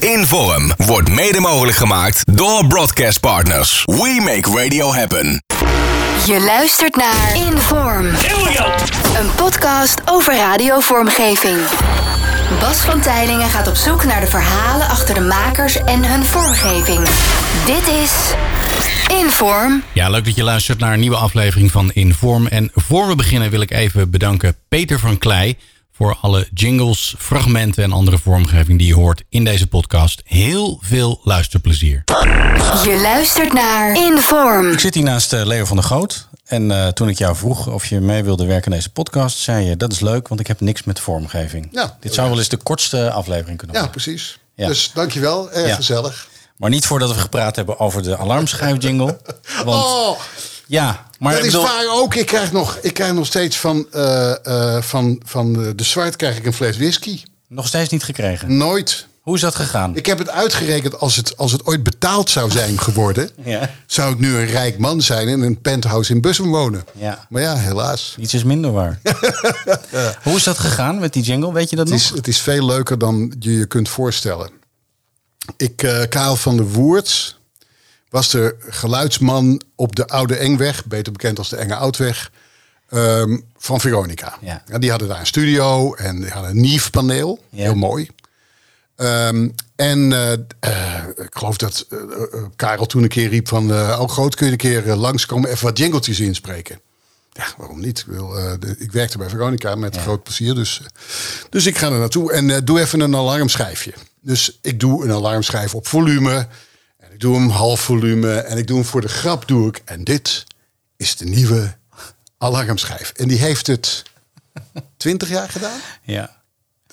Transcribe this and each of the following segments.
Inform wordt mede mogelijk gemaakt door Broadcast Partners. We make radio happen. Je luistert naar Inform. Een podcast over radiovormgeving. Bas van Tijlingen gaat op zoek naar de verhalen achter de makers en hun vormgeving. Dit is Inform. Ja, leuk dat je luistert naar een nieuwe aflevering van Inform. En voor we beginnen wil ik even bedanken Peter van Klei voor alle jingles, fragmenten en andere vormgeving die je hoort in deze podcast. Heel veel luisterplezier. Je luistert naar Inform. Ik zit hier naast uh, Leo van der Goot. En uh, toen ik jou vroeg of je mee wilde werken in deze podcast, zei je dat is leuk, want ik heb niks met vormgeving. Ja, Dit zou wel eens de kortste aflevering kunnen Ja, worden. precies. Ja. Dus dankjewel. Erg Ja. gezellig. Maar niet voordat we gepraat hebben over de alarmschijfjingle. Want Oh, ja, maar dat is bedoel- waar ook. Ik krijg nog, ik krijg nog steeds van, eh, eh, van, van de, de zwart krijg ik een fles whisky. nog steeds niet gekregen. Nooit. Hoe is dat gegaan? Ik heb het uitgerekend als het, als het ooit betaald zou zijn geworden. Ja. Zou ik nu een rijk man zijn en in een penthouse in Bussum wonen. Ja. Maar ja, helaas. Iets is minder waar. Hoe is dat gegaan met die jingle? Weet je dat Het is, nog? het is veel leuker dan je je kunt voorstellen. Ik, eh Karel van der Woerts, was de geluidsman op de Oude Engweg, beter bekend als de Enge Oudweg, ehm, van Veronica. Ja. die hadden daar een studio en die hadden een Nief-paneel, Ja. heel mooi. Ehm, en eh, eh, ik geloof dat eh, Karel toen een keer riep van... oh, groot, kun je een keer langskomen, even wat jingletjes inspreken. Ja, waarom niet? Ik, wil, de- ik werkte bij Veronica met groot plezier. Dus, dus ik ga er naartoe en doe even een alarmschijfje. Dus ik doe een alarmschijf op volume. Ik doe hem half volume. En ik doe hem voor de grap doe ik. En dit is de nieuwe alarmschijf. En die heeft het 20 jaar gedaan? Ja.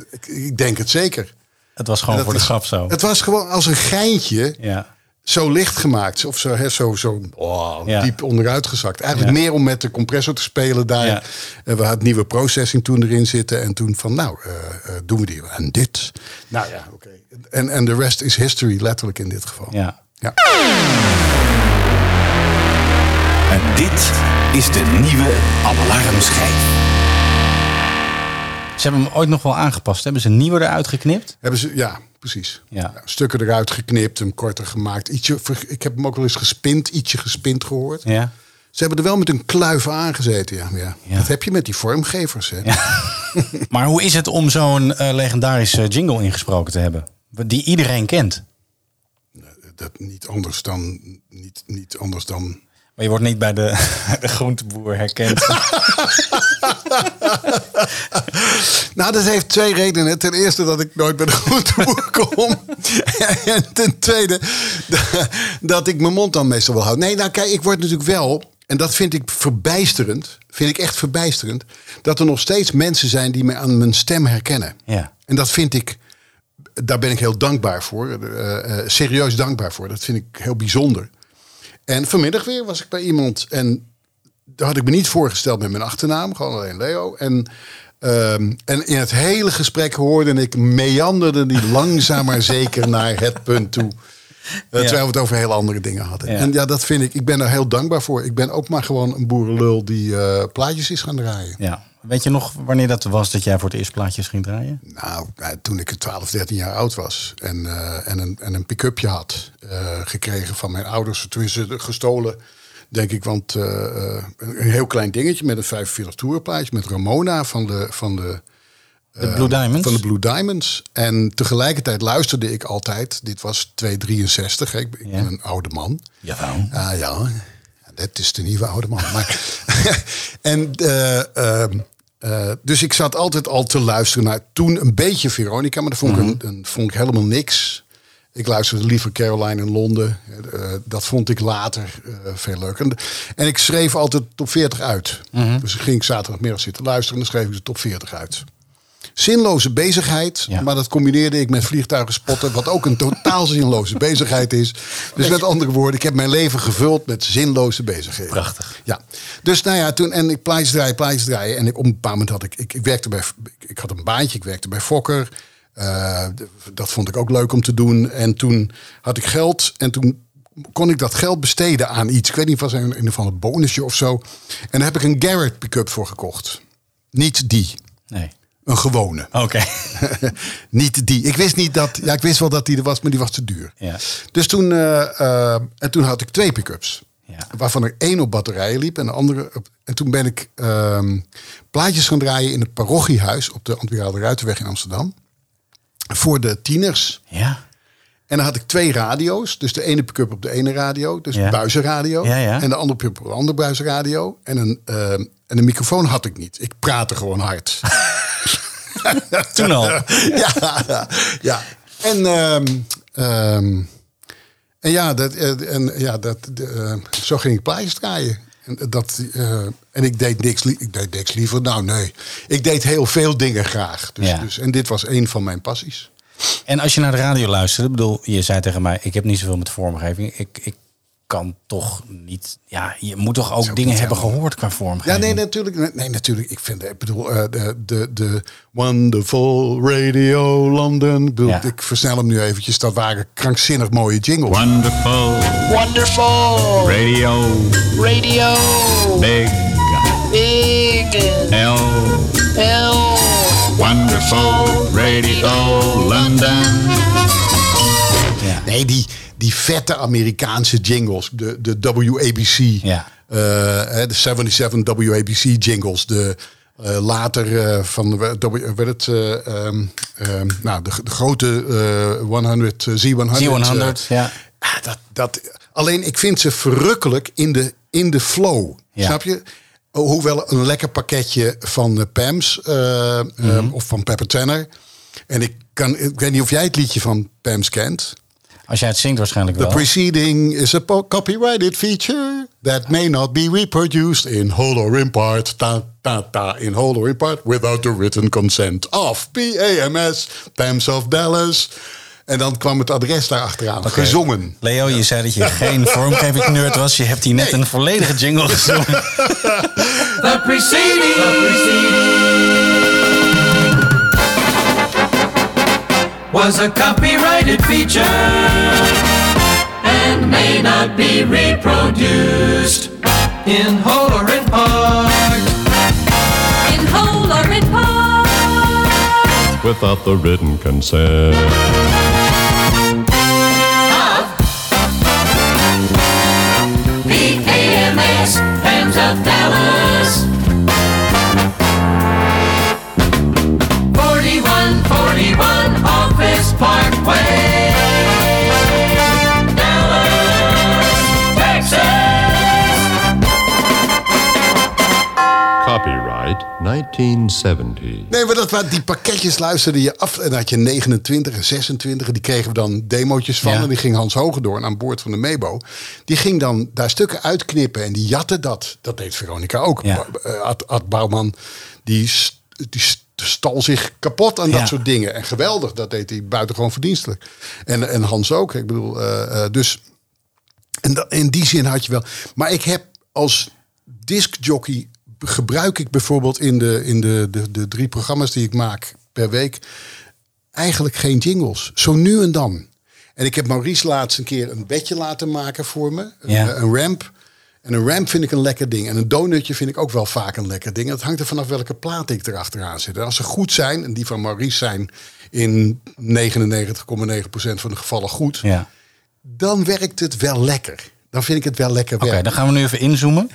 Ik, ik denk het zeker. Het was gewoon voor de is- grap zo. Het was gewoon als een geintje Ja. zo licht gemaakt. Of zo, hè, zo, zo oh, Ja. diep onderuit gezakt. Eigenlijk Ja. meer om met de compressor te spelen daar. Ja. En we hadden nieuwe processing toen erin zitten. En toen van, nou, eh, eh, doen we die. En dit. Nou ja, oké. En, en de rest is history, letterlijk in dit geval. Ja. Ja. En dit is de nieuwe alarmschijf. Ze hebben hem ooit nog wel aangepast. Hebben ze een nieuwe eruit geknipt? Hebben ze, ja, precies. Ja. stukken eruit geknipt, hem korter gemaakt. Ietsje, ik heb hem ook wel eens gespind, ietsje gespind gehoord. Ja. Ze hebben er wel met een kluif aangezeten. Ja, maar ja. Ja. Dat heb je met die vormgevers. Hè? Maar hoe is het om zo'n eh, legendarische jingle ingesproken te hebben? Die iedereen kent. Dat niet anders dan. Niet, niet anders dan. Maar je wordt niet bij de, de groenteboer herkend. Nou, dat heeft twee redenen. Ten eerste dat ik nooit bij de groenteboer kom. en ten tweede da- dat ik mijn mond dan meestal wel houd. Nee, nou kijk, ik word natuurlijk wel... En dat vind ik verbijsterend. Vind ik echt verbijsterend. Dat er nog steeds mensen zijn die me aan mijn stem herkennen. Ja. En dat vind ik... Daar ben ik heel dankbaar voor. eh, eh, serieus dankbaar voor. Dat vind ik heel bijzonder. En vanmiddag weer was ik bij iemand en daar had ik me niet voorgesteld met mijn achternaam, gewoon alleen Leo. En, ehm, en in het hele gesprek hoorde ik meanderde die langzaam maar zeker naar het punt toe. Eh, Terwijl we het over heel andere dingen hadden. En ja, dat vind ik, ik ben daar heel dankbaar voor. Ik ben ook maar gewoon een boerenlul die eh, plaatjes is gaan draaien. ja. Weet je nog wanneer dat was dat jij voor het eerst plaatjes ging draaien? Nou, eh, toen ik 12, 13 jaar oud was en, en een, en een pick-upje had gekregen van mijn ouders, tenminste gestolen, denk ik, want een heel klein dingetje met een 45 toerplaatje met Ramona van de, van de, De Blue Diamonds? van de Blue Diamonds. En tegelijkertijd luisterde ik altijd, dit was 263, hè, ik, ben- ik ben Ja. een oude man. Jawel. Ah ja, dat is de nieuwe oude man. Maar, en, eh, ehm, eh, dus ik zat altijd al te luisteren naar toen een beetje Veronica, maar dat vond, ik, een, een- vond ik helemaal niks. Ik luisterde liever Caroline in Londen. Eh, dat vond ik later eh, veel leuker. En, en ik schreef altijd top 40 uit. Dus ik ging zaterdagmiddag zitten luisteren en dan schreef ik de top 40 uit. Zinloze bezigheid, Ja. maar dat combineerde ik met vliegtuigen spotten, wat ook een totaal zinloze bezigheid is. Dus met andere woorden, ik heb mijn leven gevuld met zinloze bezigheden. Prachtig. Ja, dus nou ja, toen en ik plaatjes draaien, plaatjes draaien. En ik, op een bepaald moment had ik, ik, ik werkte bij, ik, had een baantje, ik werkte bij Fokker. Eh, dat vond ik ook leuk om te doen. En toen had ik geld en toen kon ik dat geld besteden aan iets. Ik weet niet, was een, in ieder geval een bonusje of zo. En daar heb ik een Garrett pick-up voor gekocht. Niet die. Nee. Een gewone. Oké. niet die. Ik wist niet dat. Ja, ik wist wel dat die er was, maar die was te duur. Ja. Dus toen, eh, eh, en toen had ik twee pick-ups. Ja. Waarvan er één op batterijen liep en de andere. Op, en toen ben ik ehm, plaatjes gaan draaien in het parochiehuis op de Antwerpen Ruitenweg in Amsterdam. Voor de tieners. Ja. En dan had ik twee radio's. Dus de ene pick-up op de ene radio. Dus Ja. buizenradio. Ja, ja. En de andere pick-up op de andere buizenradio. En een, ehm, en een microfoon had ik niet. Ik praatte gewoon hard. Toen al. ja, ja. En, ehm, en ja, dat, eh, en, ja dat, de, eh, zo ging ik plaatjes draaien. En, dat, eh, en ik deed niks, ik deed niks liever. Nou, nee. Ik deed heel veel dingen graag. Dus, Ja. dus, en dit was een van mijn passies. En als je naar de radio luisterde, bedoel, je zei tegen mij, ik heb niet zoveel met vormgeving. Ik, ik kan toch niet, ja, je moet toch ook ook dingen hebben helemaal- gehoord qua Ja, vormgeving. nee, natuurlijk. Nee, natuurlijk. Ik vind, ik bedoel, eh, de, de, de Wonderful Radio London. Ik, bedoel, Ja. ik versnel hem nu eventjes. Dat waren krankzinnig mooie jingles. Wonderful Wonderful radio, radio. big Big L. L. Wonderful radio, London. Ja. Nee, die, die vette Amerikaanse jingles. De, de WABC. Ja. Hè, de 77 WABC jingles. De eh, later eh, van werd het, eh, ehm, ehm, nou, de, de grote eh 100, eh, Z100. Z100, eh, ja. ah, dat, dat, alleen ik vind ze verrukkelijk in de, in de flow. Ja. Snap je? Hoewel een lekker pakketje van Pams eh, Mhm. of van Pepper Tanner. En ik, kan, ik weet niet of jij het liedje van Pams kent. Als jij het zingt waarschijnlijk The wel. preceding is a copyrighted feature that may not be reproduced in whole or in part, ta, ta, ta, in whole or in part, without the written consent of PAMS, Pams of Dallas. En dan kwam het adres daar achteraan, gezongen. Leo, je zei dat je geen vormgeving nerd was. Je hebt hier net een volledige jingle gezongen. The preceding. Was a copyrighted feature and may not be reproduced in whole or in part. in whole or in part. Without the written consent. PAMS, Pams of Dallas. 1970. Nee, maar dat, waren- die pakketjes luisterde je af. En dan had je 29 en 26. Die kregen we dan demootjes van. Ja. En die ging Hans Hogendoorn aan boord van de Mebo. Die ging dan daar stukken uitknippen. En die jatte dat. Dat deed Veronica ook. Ja. Eh, Ad, Ad Bouwman, die, die st- stal zich kapot aan dat soort dingen. En geweldig, dat deed hij buitengewoon verdienstelijk. En, en Hans ook. Ik bedoel, eh, eh, dus... En in die zin had je wel. Maar ik heb als discjockey gebruik ik bijvoorbeeld in de, in de, de, de drie programma's die ik maak per week eigenlijk geen jingles. Zo nu en dan. En ik heb Maurice laatst een keer een bedje laten maken voor me. Ja. Een, een ramp. En een ramp vind ik een lekker ding. En een donutje vind ik ook wel vaak een lekker ding. Het hangt er vanaf welke plaat ik erachteraan zit. En als ze goed zijn, en die van Maurice zijn in 99,9% van de gevallen goed, Ja. dan werkt het wel lekker. Dan vind ik het wel lekker Oké, dan gaan we nu even inzoomen.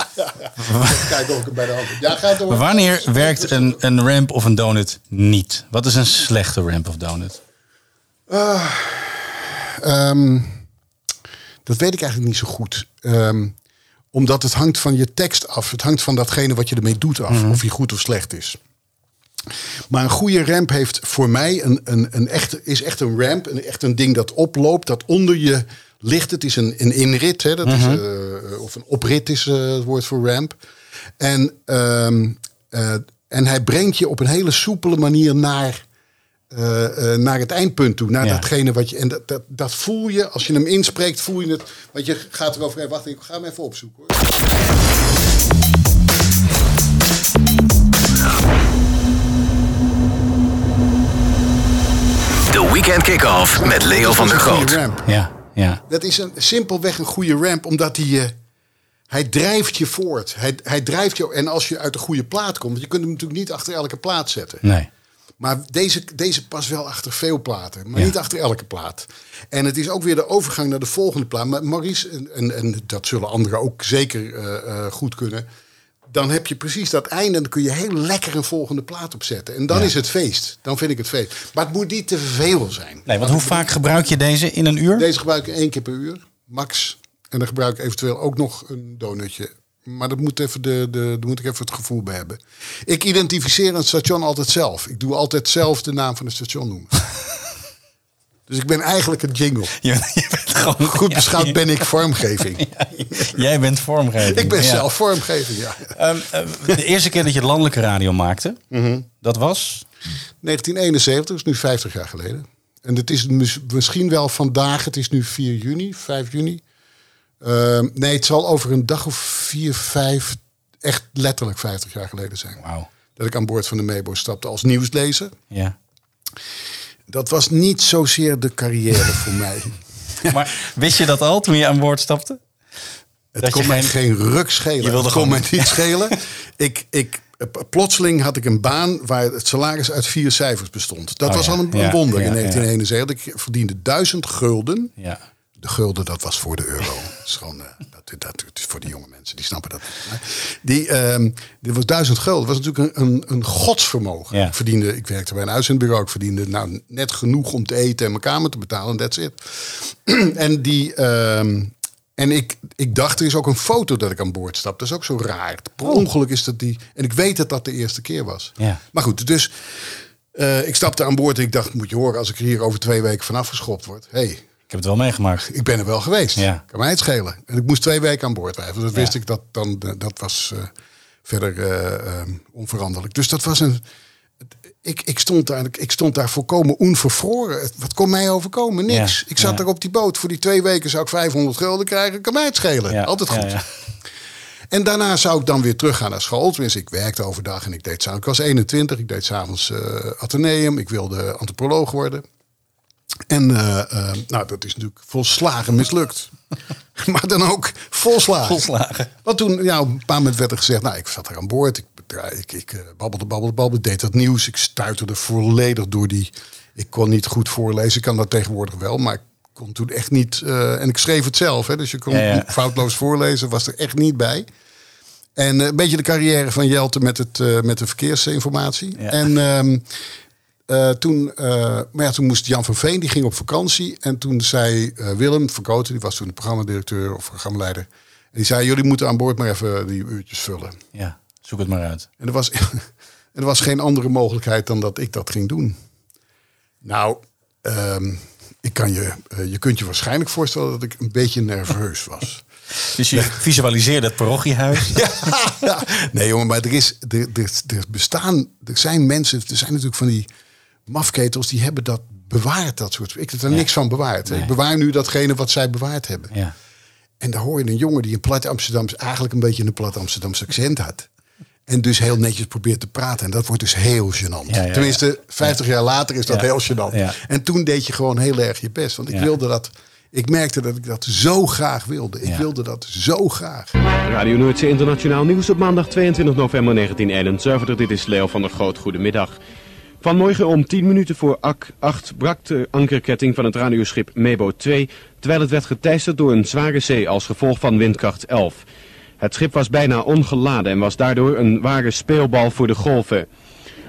Kijk ook bij de hand. Ja, gaat door. Wanneer werkt een, een ramp of een donut niet? Wat is een slechte ramp of donut? Ehm, dat weet ik eigenlijk niet zo goed. Ehm, omdat het hangt van je tekst af. Het hangt van datgene wat je ermee doet af. Of die goed of slecht is. Maar een goede ramp heeft voor mij een, een, een echt, is echt een ramp. Een, echt een ding dat oploopt, dat onder je ligt. Het is een, een inrit, hè, dat is, eh, of een oprit is eh, het woord voor ramp. En, ehm, eh, en hij brengt je op een hele soepele manier naar, eh, eh, naar het eindpunt toe. Naar Ja. datgene wat je. En dat, dat, dat voel je, als je hem inspreekt, voel je het. Want je gaat erover. Hey, wacht, ik ga hem even opzoeken hoor. De Weekend Kick-Off met Leo van der Groot. ramp. Ja, ja. Dat is een, simpelweg een goede ramp, omdat hij je Hij drijft je voort. Hij, hij drijft je. En als je uit de goede plaat komt, je kunt hem natuurlijk niet achter elke plaat zetten. Nee. Maar deze, deze past wel achter veel platen, maar Ja. niet achter elke plaat. En het is ook weer de overgang naar de volgende plaat. Maar Maurice, en, en, en dat zullen anderen ook zeker eh, eh, goed kunnen. Dan heb je precies dat einde en dan kun je heel lekker een volgende plaat opzetten. En dan Ja. is het feest. Dan vind ik het feest. Maar het moet niet te veel zijn. Nee, want hoe vaak gebruik je deze in een uur? Deze gebruik ik één keer per uur, max. En dan gebruik ik eventueel ook nog een donutje. Maar dat moet even de, de, daar moet ik even het gevoel bij hebben. Ik identificeer een station altijd zelf. Ik doe altijd zelf de naam van het station noemen. dus ik ben eigenlijk een jingle. Je, je bent gewoon, Goed beschouwd ben ik vormgeving. Jij bent vormgeving. Ik ben Ja. zelf vormgeving, ja. Ehm, eh, de eerste keer dat je landelijke radio maakte, Mhm. dat was? 1971 is nu 50 jaar geleden. En het is mis- misschien wel vandaag, het is nu 4 juni, 5 juni. Ehm, nee, het zal over een dag of 4, 5, echt letterlijk 50 jaar geleden zijn. Wauw. Dat ik aan boord van de Mebo stapte als nieuwslezer. Ja. Dat was niet zozeer de carrière voor mij. Maar wist je dat al toen je aan boord stapte? Het Dat kon mij geen- geen ruk schelen. Je wilde het kon gewoon- mij niet schelen. Ik, ik, plotseling had ik een baan waar het salaris uit vier cijfers bestond. Dat Oh was ja, al een, ja, wonder ja, in ja. 1971. Ik verdiende duizend gulden. Ja. De gulden, dat was voor de euro. Dat is gewoon, eh, dat, dat, voor de jonge mensen, die snappen dat Die, ehm dit was duizend gulden. Dat was natuurlijk een, een, een godsvermogen. Ja. Ik verdiende, ik werkte bij een uitzendbureau. Ik verdiende nou, net genoeg om te eten en mijn kamer te betalen. That's it. en die... ehm, en ik, ik dacht, er is ook een foto dat ik aan boord stap. Dat is ook zo raar. Per ongeluk is dat die... En ik weet dat dat de eerste keer was. Ja. Maar goed, dus eh, ik stapte aan boord en ik dacht, moet je horen, als ik er hier over twee weken vanaf geschopt word. hey, Ik heb het wel meegemaakt. ik ben er wel geweest. Ja. Kan mij het schelen. En ik moest twee weken aan boord blijven. Dat Ja. wist ik, dat, dan, eh, dat was eh, verder eh, eh, onveranderlijk. Dus dat was een... Ik, ik, stond daar, ik stond daar volkomen onvervroren. Wat kon mij overkomen? Niks. Ja, Ik zat daar op die boot. Voor die twee weken zou ik 500 gulden krijgen. Kan mij het schelen. Altijd goed. En daarna zou ik dan weer teruggaan naar school. Tenminste, ik werkte overdag en ik deed s'avonds. Ik was 21, ik deed s'avonds uh, ateneum. Ik wilde antropoloog worden. En uh, uh, nou, dat is natuurlijk volslagen mislukt. maar dan ook volslagen. Volslagen. Want toen, ja, op een paar moment werd er gezegd... nou, ik zat er aan boord. Ik, ik, ik uh, babbelde, babbelde, babbelde. deed dat nieuws. Ik stuiterde volledig door die... Ik kon niet goed voorlezen. Ik kan dat tegenwoordig wel, maar ik kon toen echt niet... Uh, en ik schreef het zelf, hè, dus je kon Ja, ja. foutloos voorlezen. Was er echt niet bij. En een beetje de carrière van Jelte met, het, met de verkeersinformatie. Ja. En um, uh, toen, maar ja, toen moest Jan van Veen, die ging op vakantie. En toen zei uh, Willem Verkoten, die was toen de programmadirecteur of programmaleider. En die zei, jullie moeten aan boord maar even die uurtjes vullen. Ja, zoek het maar uit. En er was, er was geen andere mogelijkheid dan dat ik dat ging doen. Nou, um, ik kan je, je kunt je waarschijnlijk voorstellen dat ik een beetje nerveus was. Dus je visualiseerde het parochiehuis? ja, ja, nee jongen, maar er, is, er, er, er bestaan, er zijn mensen, er zijn natuurlijk van die mafketels die hebben dat bewaard, dat soort. Ik heb er ja. niks van bewaard. Nee. Ik bewaar nu datgene wat zij bewaard hebben. Ja. En daar hoor je een jongen die een plat Amsterdams, eigenlijk een beetje een plat Amsterdamse accent had. En dus heel netjes probeert te praten. En dat wordt dus heel gênant. Ja, ja, Tenminste, 50 jaar later is dat heel gênant. En toen deed je gewoon heel erg je best. Want ik wilde dat. Ik merkte dat ik dat zo graag wilde. Ik wilde dat zo graag. Radio Noordse Internationaal Nieuws op maandag 22 november 1971. Dit is Leo van der Groot. Goedemiddag. Vanmorgen om 10 minuten voor 8 brak de ankerketting van het radioschip Mebo 2... terwijl het werd geteisterd door een zware zee als gevolg van windkracht 11. Het schip was bijna ongeladen en was daardoor een ware speelbal voor de golven.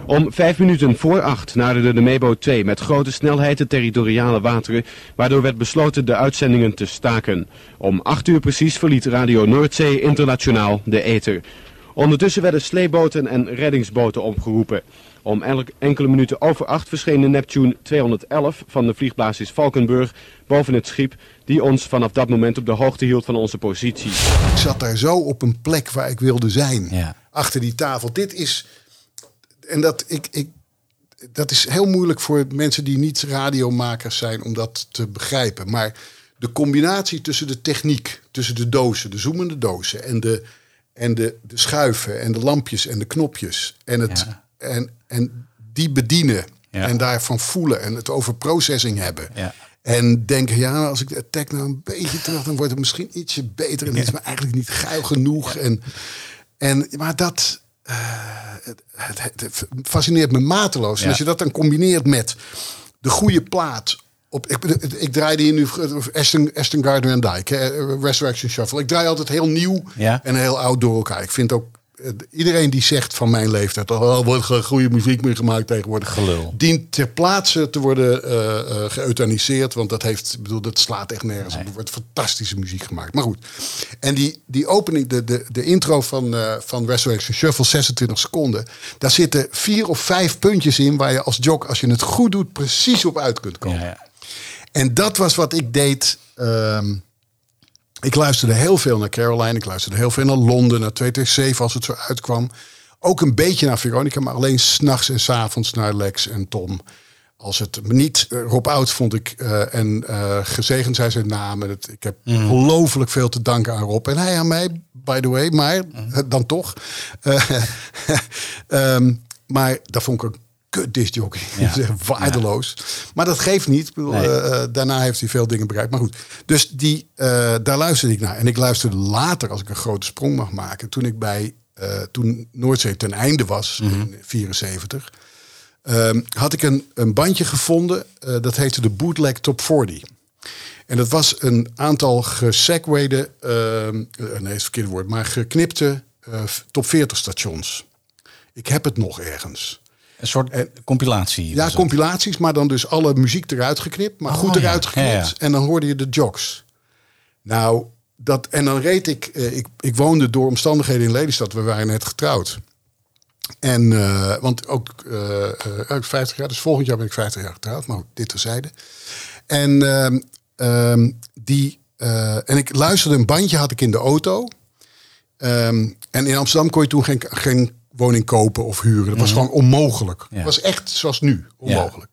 Om vijf minuten voor acht naderde de Mebo 2 met grote snelheid de territoriale wateren, waardoor werd besloten de uitzendingen te staken. Om acht uur precies verliet Radio Noordzee Internationaal de ether. Ondertussen werden sleeboten en reddingsboten opgeroepen. Om enkele minuten over acht verscheen de Neptune 211 van de vliegbasis Valkenburg boven het schip, die ons vanaf dat moment op de hoogte hield van onze positie. Ik zat daar zo op een plek waar ik wilde zijn, ja. achter die tafel. Dit is, en dat, ik, ik, dat is heel moeilijk voor mensen die niet radiomakers zijn om dat te begrijpen. Maar de combinatie tussen de techniek, tussen de dozen, de zoemende dozen en de, en de, de schuiven en de lampjes en de knopjes en het... Ja. En, en die bedienen Ja. en daarvan voelen en het over processing hebben. Ja. En denken, ja, als ik de attack nou een beetje terug, dan wordt het misschien ietsje beter. En is me eigenlijk niet geil genoeg. En, en, maar dat eh, het, het, het fascineert me mateloos. En als je dat dan combineert met de goede plaat. Op, ik, ik draaide hier nu Aston, Aston Gardner en Dyke, hè, Resurrection Shuffle. Ik draai altijd heel nieuw Ja. en heel oud door elkaar. Ik vind ook eh, iedereen die zegt van mijn leeftijd, oh, er wordt goede muziek meer gemaakt tegenwoordig, Gelul. dient ter plaatse te worden eh eh, geëuthaniseerd, want dat heeft, bedoel, dat slaat echt nergens op. Er wordt fantastische muziek gemaakt. Maar goed, en die, die opening, de, de, de intro van, eh, van Resurrection Shuffle, 26 seconden, daar zitten vier of vijf puntjes in waar je als jock, als je het goed doet, precies op uit kunt komen. Ja, ja. En dat was wat ik deed. ehm, ik luisterde heel veel naar Caroline. Ik luisterde heel veel naar Londen, naar 227 als het zo uitkwam. Ook een beetje naar Veronica, maar alleen s'nachts en s avonds naar Lex en Tom. Als het me niet eh, Rob Oud vond ik eh, en eh, gezegend zijn zijn namen. Ik heb ongelooflijk veel te danken aan Rob en hij aan mij, by the way. Maar eh, dan toch. Eh, ehm, maar dat vond ik een kut discjockey. Ja. Waardeloos. Maar dat geeft niet. Ik bedoel, Nee. eh, eh, daarna heeft hij veel dingen bereikt. Maar goed, dus die, eh, daar luisterde ik naar. En ik luisterde later, als ik een grote sprong mag maken, toen ik bij toen Noordzee ten einde was, in 74, ehm, had ik een, een bandje gevonden. dat heette de Bootleg Top 40. En dat was een aantal gesegwayde, ehm, eh, nee, is het verkeerde woord, maar geknipte top 40 stations. Ik heb het nog ergens. Een soort En- compilatie. Ja, compilaties, maar dan dus alle muziek eruit geknipt, maar Oh, goed ja. eruit geknipt. Ja, ja. En dan hoorde je de jocks. Nou, dat, en dan reed ik, eh, ik, ik woonde door omstandigheden in Lelystad, we waren net getrouwd. En, eh, want ook eh, eh, uit 50 jaar, dus volgend jaar ben ik 50 jaar getrouwd, maar dit terzijde. En, ehm, ehm, die, eh, en ik luisterde een bandje, had ik in de auto. Ehm, en in Amsterdam kon je toen geen, geen woning kopen of huren. Dat was gewoon onmogelijk. Mhm. Ja. Het was echt zoals nu, onmogelijk.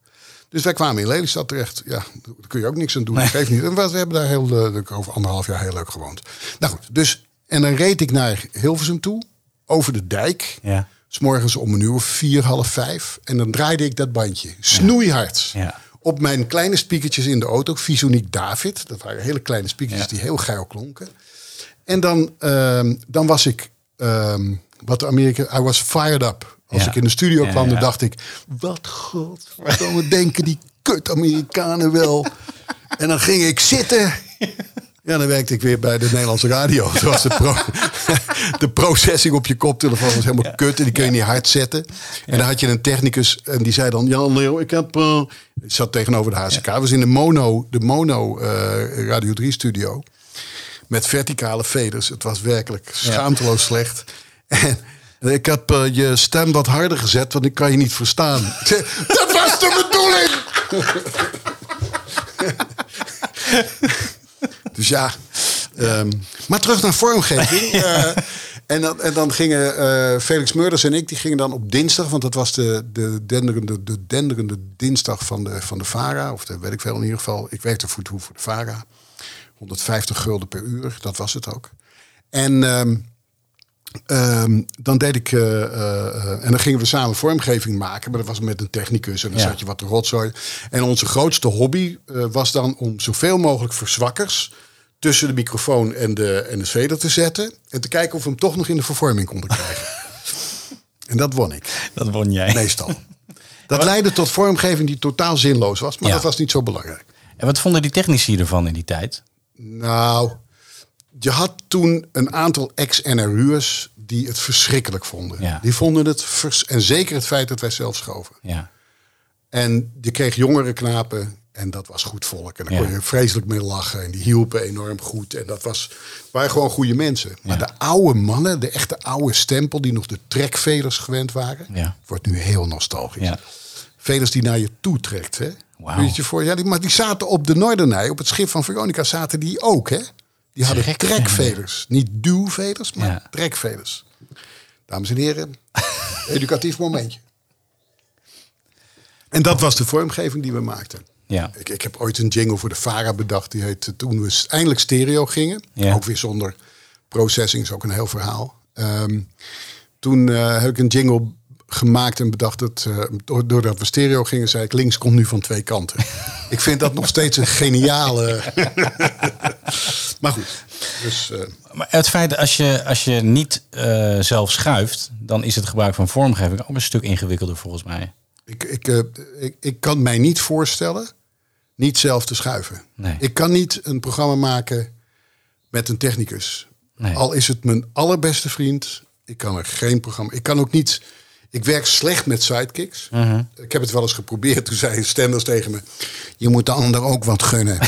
Dus wij kwamen in Lelystad terecht. Ja, daar kun je ook niks aan doen. Nee. Dat geeft niet. En we we hebben daar heel, eh, over anderhalf jaar heel leuk gewoond. Nou goed, dus, en dan reed ik naar Hilversum toe, over de dijk. Ja. S morgens om een uur vier, half vijf. En dan draaide ik dat bandje. Snoeihard. Ja. Op mijn kleine speakertjes in de auto. Visoniek David. Dat waren hele kleine speakertjes Ja. die heel geil klonken. En dan, ehm, dan was ik, ehm, wat de Amerika, I was fired up. Als Ja. ik in de studio kwam, ja. dan dacht ik, wat god, wat denken die kut Amerikanen wel. en dan ging ik zitten. Ja, dan werkte ik weer bij de Nederlandse radio. Zoals de, pro de processing op je koptelefoon was helemaal kut. En die kun je niet hard zetten. En dan had je een technicus. En die zei dan... Jan Leo, ik heb... eh," ik zat tegenover de HCK. was in de mono, de mono eh, Radio 3 studio. Met verticale veders. Het was werkelijk schaamteloos slecht. En ik heb eh, je stem wat harder gezet. Want ik kan je niet verstaan. Dat was de bedoeling! Dus ja, ehm, maar terug naar vormgeving. Eh, en, dan, en dan gingen eh, Felix Murders en ik, die gingen dan op dinsdag, want dat was de, de, denderende, de denderende dinsdag van de, van de VARA, of de weet ik veel in ieder geval. Ik werkte voor, voor de VARA. 150 gulden per uur, dat was het ook. En ehm, ehm, dan deed ik, eh, eh, eh, en dan gingen we samen vormgeving maken, maar dat was met een technicus en dan Ja. zat je wat rotzooi. En onze grootste hobby was dan om zoveel mogelijk verzwakkers tussen de microfoon en de, en de veder te zetten en te kijken of we hem toch nog in de vervorming konden krijgen. en dat won ik, Dat won jij. meestal. Dat leidde tot vormgeving die totaal zinloos was, maar Ja. dat was niet zo belangrijk. En wat vonden die technici ervan in die tijd? Nou, je had toen een aantal ex-NRU'ers die het verschrikkelijk vonden. Ja. Die vonden het, vers en zeker het feit dat wij zelf schoven. Ja. En je kreeg jongere knapen en dat was goed volk. En daar Ja. kon je vreselijk mee lachen en die hielpen enorm goed. En dat was, waren gewoon goede mensen. Maar de oude mannen, de echte oude stempel die nog de trekveders gewend waren, wordt nu heel nostalgisch. Ja. Veders die naar je toe trekt. Hè? Weet je voor? Ja, die, maar die zaten op de Noordernij, op het schip van Veronica, zaten die ook. Hè? Die hadden Trekveders. trekveders. Niet duwveders, maar Ja. trekveders. Dames en heren, educatief momentje. En dat was de vormgeving die we maakten. Ja. Ik, ik heb ooit een jingle voor de VARA bedacht. Die heet toen we eindelijk stereo gingen. Ja. Ook weer zonder processing, is ook een heel verhaal. Ehm, toen eh, heb ik een jingle gemaakt en bedacht dat... eh, doordat we stereo gingen, zei ik... links komt nu van twee kanten. Ik vind dat nog steeds een geniale... maar goed. Dus, eh, Maar het feit dat als je, als je niet eh, zelf schuift, dan is het gebruik van vormgeving ook een stuk ingewikkelder volgens mij. ik, ik, ik, ik kan mij niet voorstellen niet zelf te schuiven. Nee. Ik kan niet een programma maken met een technicus. Nee. Al is het mijn allerbeste vriend. Ik kan er geen programma... Ik kan ook niet... Ik werk slecht met sidekicks. Mhm. Ik heb het wel eens geprobeerd. Toen zei Stenders tegen me... Je moet de ander ook wat gunnen.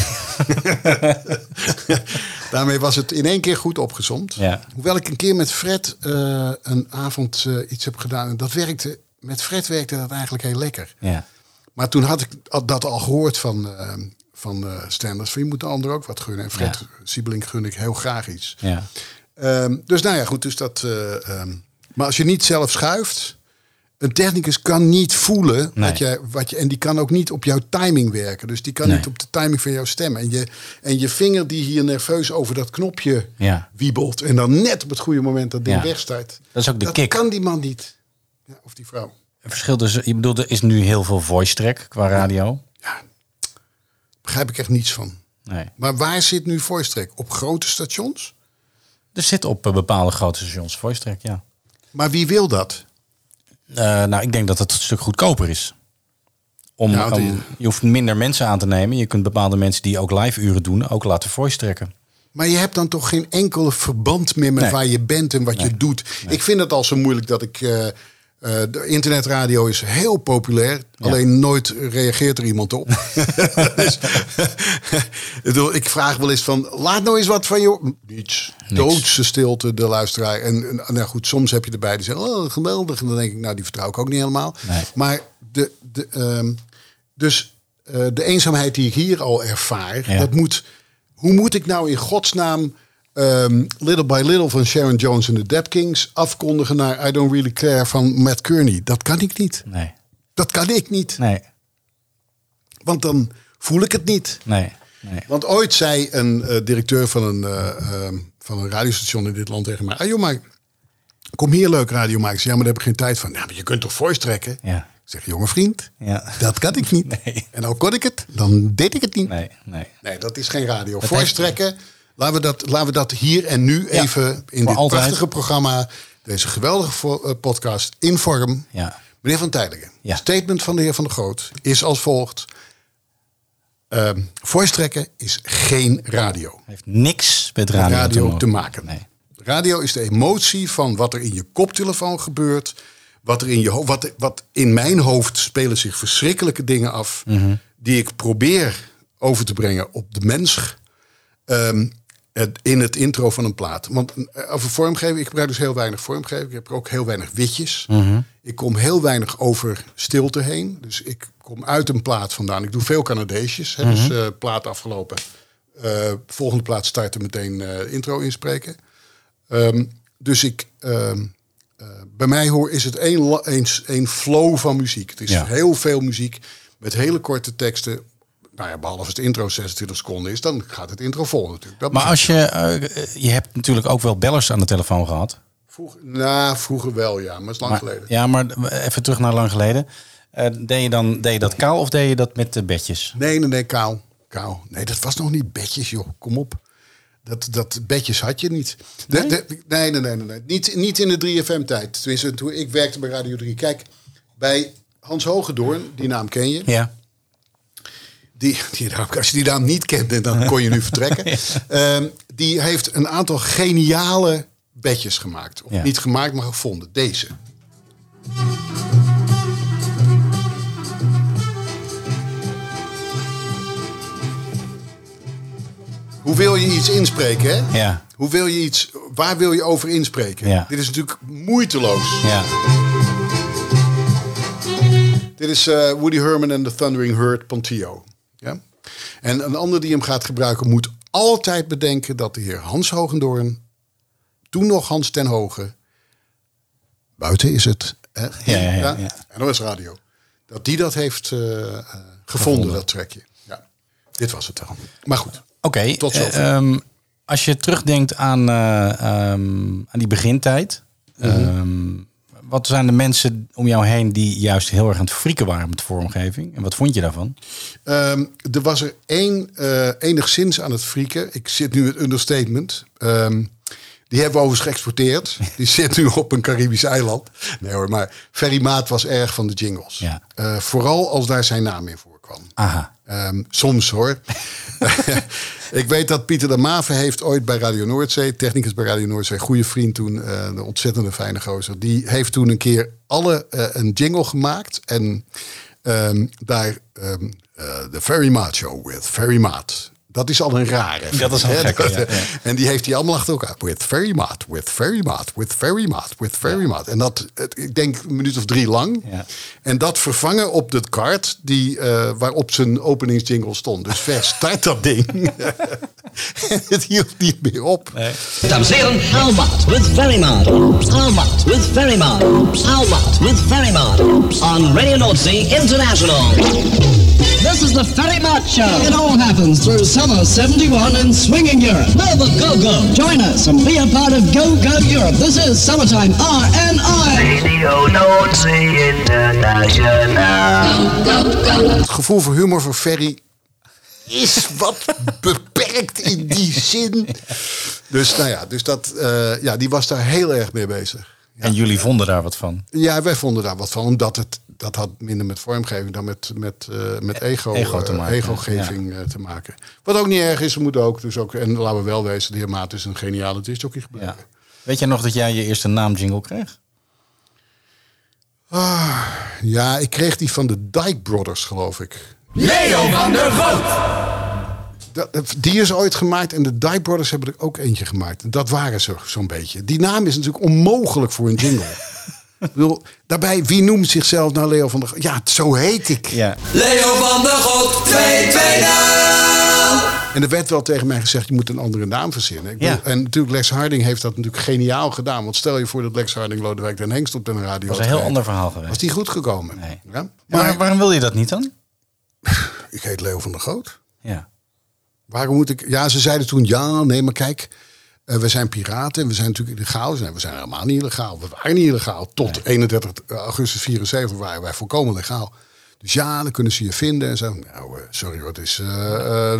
Daarmee was het in één keer goed opgezomd. Ja. Hoewel ik een keer met Fred eh, een avond eh, iets heb gedaan. En dat werkte... Met Fred werkte dat eigenlijk heel lekker. Ja. Maar toen had ik dat al gehoord van, eh van Stenders. Van je moet de ander ook wat gunnen. En Fred Ja. Siebelink gun ik heel graag iets. Ja. Ehm, dus nou ja, goed. Dus dat, eh, ehm, maar als je niet zelf schuift. Een technicus kan niet voelen Nee. wat je, wat je. En die kan ook niet op jouw timing werken. Dus die kan Nee. niet op de timing van jouw stem. En je, en je vinger die hier nerveus over dat knopje Ja. wiebelt. En dan net op het goede moment dat ding Ja. Dat is ook de dat kick. kan die man niet. Ja, of die vrouw. Het verschil tussen, je bedoelt, er is nu heel veel voice track qua radio. Ja, begrijp ik echt niets van. Nee. Maar waar zit nu voice track? Op grote stations? Er zit op eh, bepaalde grote stations voice track, ja. Maar wie wil dat? Eh, nou, ik denk dat het een stuk goedkoper is. Om, Ja, want om- die- je hoeft minder mensen aan te nemen. Je kunt bepaalde mensen die ook live uren doen, ook laten voice tracken. Maar je hebt dan toch geen enkel verband meer met Nee. waar je bent en wat je doet. Ik vind het al zo moeilijk dat ik. eh, eh, de internetradio is heel populair. Alleen nooit reageert er iemand op. dus, ik vraag wel eens van. Laat nou eens wat van je. Niets. Doodse stilte, de luisteraar. En, en nou goed, soms heb je erbij die zeggen. Oh, geweldig. En dan denk ik, nou, die vertrouw ik ook niet helemaal. Nee. Maar de. de ehm, dus eh, de eenzaamheid die ik hier al ervaar. Ja. Dat moet. Hoe moet ik nou in godsnaam. Ehm, Little by Little van Sharon Jones en de Dead Kings afkondigen naar I Don't Really Care van Matt Kearney? Dat kan ik niet. Nee, Dat kan ik niet. nee, Want dan voel ik het niet. nee. nee. Want ooit zei een eh, directeur van een, eh, ehm, van een radiostation in dit land tegen mij: ah, joh, maar kom hier leuk radio maken. Ja, maar daar heb ik geen tijd van. Ja, maar je kunt toch voice trekken? Ja. Ik zeg, jonge vriend, Ja. dat kan ik niet. Nee. En al kon ik het, dan deed ik het niet. Nee, nee. Nee, dat is geen radio. Voice heeft- trekken, laten we, dat, laten we dat hier en nu Ja, even in dit altijd. prachtige programma, deze geweldige eh, podcast, in vorm. Ja. Meneer Van Tijlingen, Ja. statement van de heer Van der Groot is als volgt. Ehm voice trekken is geen radio. Heeft niks met Met radio, te, maken. Nee. Radio is de emotie van wat er in je koptelefoon gebeurt. Wat, er in, je wat, wat in mijn hoofd spelen zich verschrikkelijke dingen af. Mhm. Die ik probeer over te brengen op de mens. het- in het intro van een plaat. Want eh, over vormgeving, ik gebruik dus heel weinig vormgeving. Ik heb ook heel weinig witjes. Mhm. Ik kom heel weinig over stilte heen. Dus ik kom uit een plaat vandaan. Ik doe veel Canadeesjes. Hè, Dus eh, plaat afgelopen. Eh, volgende plaat starten meteen intro inspreken. Ehm, dus ik, ehm, eh, bij mij hoor is het één, één, één flow van muziek. Het is Ja. heel veel muziek met hele korte teksten. Nou ja, behalve als het intro 26 seconden is, dan gaat het intro vol natuurlijk. Dat Maar als je, eh, je hebt natuurlijk ook wel bellers aan de telefoon gehad. Vroeger, nou, vroeger wel, ja, maar het is lang Maar, geleden. ja, maar even terug naar lang geleden. Eh, deed, je dan, deed je dat kaal of deed je dat met de bedjes? Nee, nee, nee, kaal. kaal. Nee, dat was nog niet bedjes, joh. Kom op. Dat, dat bedjes had je niet. De- Nee? de- nee, nee, nee, nee, nee. Niet, niet in de 3FM-tijd. Tenminste, toen ik werkte bij Radio 3. Kijk, bij Hans Hogedoorn, die naam ken je. Ja. Die, die als je die naam niet kende, dan kon je nu vertrekken. Ehm, die heeft een aantal geniale bedjes gemaakt. Of Ja. niet gemaakt, maar gevonden. Deze. Hoe wil je iets inspreken, hè? Ja. Hoe wil je iets, waar wil je over inspreken? Ja. Dit is natuurlijk moeiteloos. Ja. Dit is eh, Woody Herman en The Thundering Herd Pontio. En een ander die hem gaat gebruiken moet altijd bedenken dat de heer Hans Hogendoorn, toen nog Hans ten Hoge, buiten is het, hè? Ja, ja, ja, ja. NOS Radio, dat die dat heeft eh, gevonden, dat trekje. Ja. Dit was het dan. Maar goed, Oké, Tot eh, zover. ehm, als je terugdenkt aan, eh, ehm, aan die begintijd. Mhm. ehm, wat zijn de mensen om jou heen die juist heel erg aan het frieken waren met vormgeving? En wat vond je daarvan? Ehm, er was er één eh, enigszins aan het frieken. Ik zit nu met understatement. Ehm, die hebben we overigens geëxporteerd. Die zit nu op een Caribisch eiland. Nee hoor, maar Ferry Maat was erg van de jingles. Ja. Eh, vooral als daar zijn naam in Aha. Ehm, soms hoor. ik weet dat Pieter de Mave heeft ooit bij Radio Noordzee, technicus bij Radio Noordzee, goede vriend toen, eh, een ontzettende fijne gozer. Die heeft toen een keer alle eh, een jingle gemaakt en ehm, daar de Ferry Maat Show with Ferry Maat. Dat is al een rare. Dat is ja, ja. En die heeft hij allemaal achter elkaar. With Ferry Maat, with Ferry Maat, with Ferry Maat, with Ferry Maat. En dat, ik denk een minuut of drie lang. Ja. En dat vervangen op de kaart die, eh, waarop zijn openingsjingle stond. Dus ver start dat ding. het hield niet meer op. Dames en heren, Almat with Ferryman. Almat with Ferryman. Almat with Ferryman. On Radio Nordsea International. This is the Ferryman Show. It all happens through summer 71 in swinging Europe. Nova Go Go. Join us and be a part of Go Go Europe. This is Summertime RNI. Radio Noordzee International. Het gevoel voor humor voor Ferry is wat beperkt in die zin. Dus nou ja, dus dat, eh, ja, die was daar heel erg mee bezig. En jullie vonden daar wat van? Ja, wij vonden daar wat van. Omdat het, dat had minder met vormgeving dan met, met, eh, met ego, Ego te eh, maken, egogeving eh, te maken. Wat ook niet erg is, we moeten ook, dus ook, en laten we wel wezen, de heer Maat is een geniale discjockey gebleven. Ja. Weet jij nog dat jij je eerste naamjingle kreeg? Ah, ja, ik kreeg die van de Dyke Brothers, geloof ik. Leo van der Goot. Dat, die is ooit gemaakt en de Dyke Brothers hebben er ook eentje gemaakt. Dat waren ze zo'n beetje. Die naam is natuurlijk onmogelijk voor een jingle. Ik bedoel, daarbij, wie noemt zichzelf nou Leo van der Goot? Ja, zo heet ik. Ja. Leo van der Goot, 2 2 En er werd wel tegen mij gezegd, je moet een andere naam verzinnen. Ik bedoel, Ja. En natuurlijk, Lex Harding heeft dat natuurlijk geniaal gedaan. Want stel je voor dat Lex Harding Lodewijk den Hengst op de radio Dat was had een heel ander verhaal geweest. Was die goed gekomen? Nee. Ja? Maar Maar waarom wil je dat niet dan? ik heet Leo van der Goot. Ja. Waarom moet ik... Ja, ze zeiden toen, ja, nee, maar kijk... eh, we zijn piraten en we zijn natuurlijk illegaal. Nee, we zijn helemaal niet illegaal. We waren niet illegaal. Tot 31 augustus 74 waren wij volkomen legaal. Dus ja, dan kunnen ze je vinden en zo. Nou, eh, sorry hoor, het is... eh,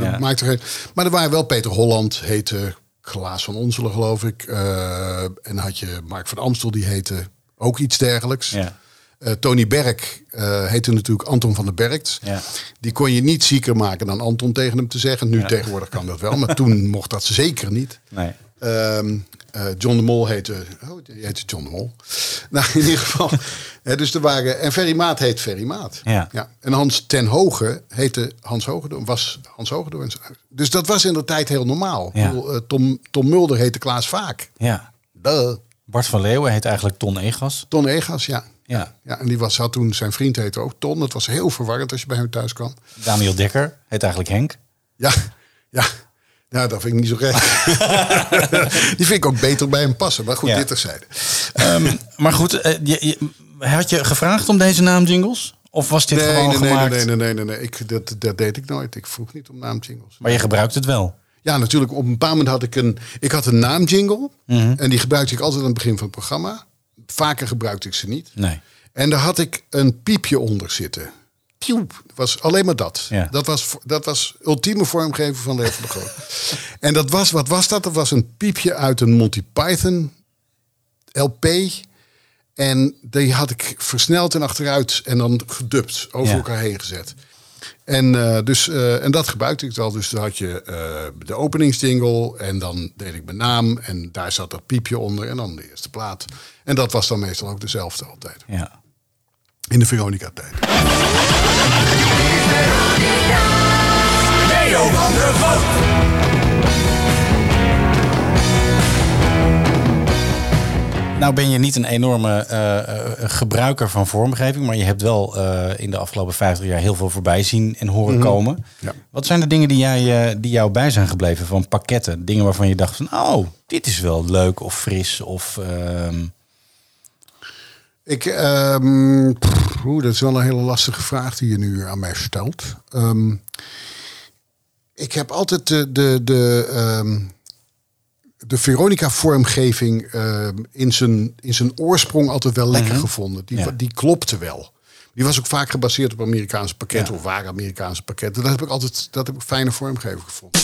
Ja. maakt er geen... Maar er waren wel Peter Holland, heette Klaas van Onselen, geloof ik. en dan had je Mark van Amstel, die heette ook iets dergelijks. Ja. Eh, Tony Berg eh, heette natuurlijk Anton van der Bergt. Ja. Die kon je niet zieker maken dan Anton tegen hem te zeggen. Nu tegenwoordig kan dat wel, maar toen mocht dat zeker niet. Nee. Ehm, eh, John de Mol heette... Oh, die heette John de Mol. Nou, in ieder geval... hè, dus er waren... En Ferry Maat heet Ferry Maat. Ja. En Hans ten Hoge heette Hans Hogedoorn. Was Hans Hogedoorn. Dus dat was in de tijd heel normaal. Ja. Tom, Tom Mulder heette Klaas Vaak. Ja. Duh. Bart van Leeuwen heet eigenlijk Ton Egas. Ton Egas, ja. Ja. Ja, en die was, had toen, zijn vriend heette ook Ton. Dat was heel verwarrend als je bij hem thuis kwam. Daniel Dekker heet eigenlijk Henk. Ja, ja. Ja, dat vind ik niet zo recht. die vind ik ook beter bij hem passen. Maar goed, Ja. dit terzijde. Ehm, maar goed, eh, je, je- had je gevraagd om deze naamjingles? Of was dit Nee, gewoon nee, nee, gemaakt? nee, nee, nee, nee, nee. Ik, dat, dat deed ik nooit. Ik vroeg niet om naamjingles. Maar je gebruikt het wel. Ja, natuurlijk. Op een bepaald moment had ik een, ik had een naamjingle. Mhm. En die gebruikte ik altijd aan het begin van het programma. Vaker gebruikte ik ze niet. Nee. En daar had ik een piepje onder zitten. Piep. was alleen maar dat. Ja. Dat, was, dat was ultieme vormgeven van Leo van de Groot. en dat was, wat was dat? Dat was een piepje uit een Monty Python LP. En die had ik versneld en achteruit en dan gedubt. Over Ja. elkaar heen gezet. En, eh, dus, eh, en dat gebruikte ik al. Dus dan had je eh, de openingsjingle en dan deed ik mijn naam. En daar zat dat piepje onder en dan de eerste plaat. En dat was dan meestal ook dezelfde altijd. Ja. In de Veronica-tijd. Leo van der Goot. Nou ben je niet een enorme eh, eh, gebruiker van vormgeving, maar je hebt wel eh, in de afgelopen 50 jaar heel veel voorbij zien en horen Mhm. komen. Ja. Wat zijn de dingen die, jij, die jou bij zijn gebleven van pakketten? Dingen waarvan je dacht van, oh, dit is wel leuk of fris of... ehm, Ik, pff, oeh, dat is wel een hele lastige vraag die je nu aan mij stelt. Ehm, ik heb altijd de, de, de, de Veronica-vormgeving eh, in, zijn, in zijn oorsprong altijd wel lekker Mhm. gevonden. Die, Ja. die klopte wel. Die was ook vaak gebaseerd op Amerikaanse pakketten Ja. of waren Amerikaanse pakketten. Dat heb ik altijd dat heb ik fijne vormgeving gevonden.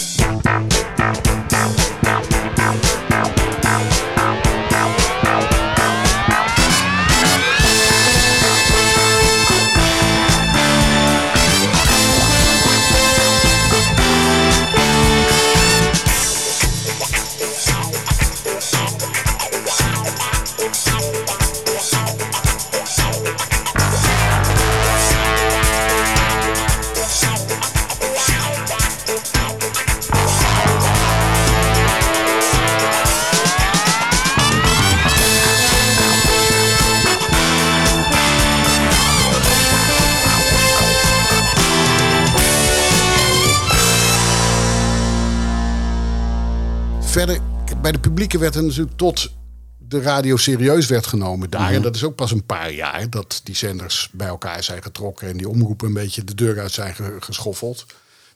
Werd er natuurlijk tot de radio serieus werd genomen daar. En dat is ook pas een paar jaar dat die zenders bij elkaar zijn getrokken en die omroepen een beetje de deur uit zijn ge- geschoffeld.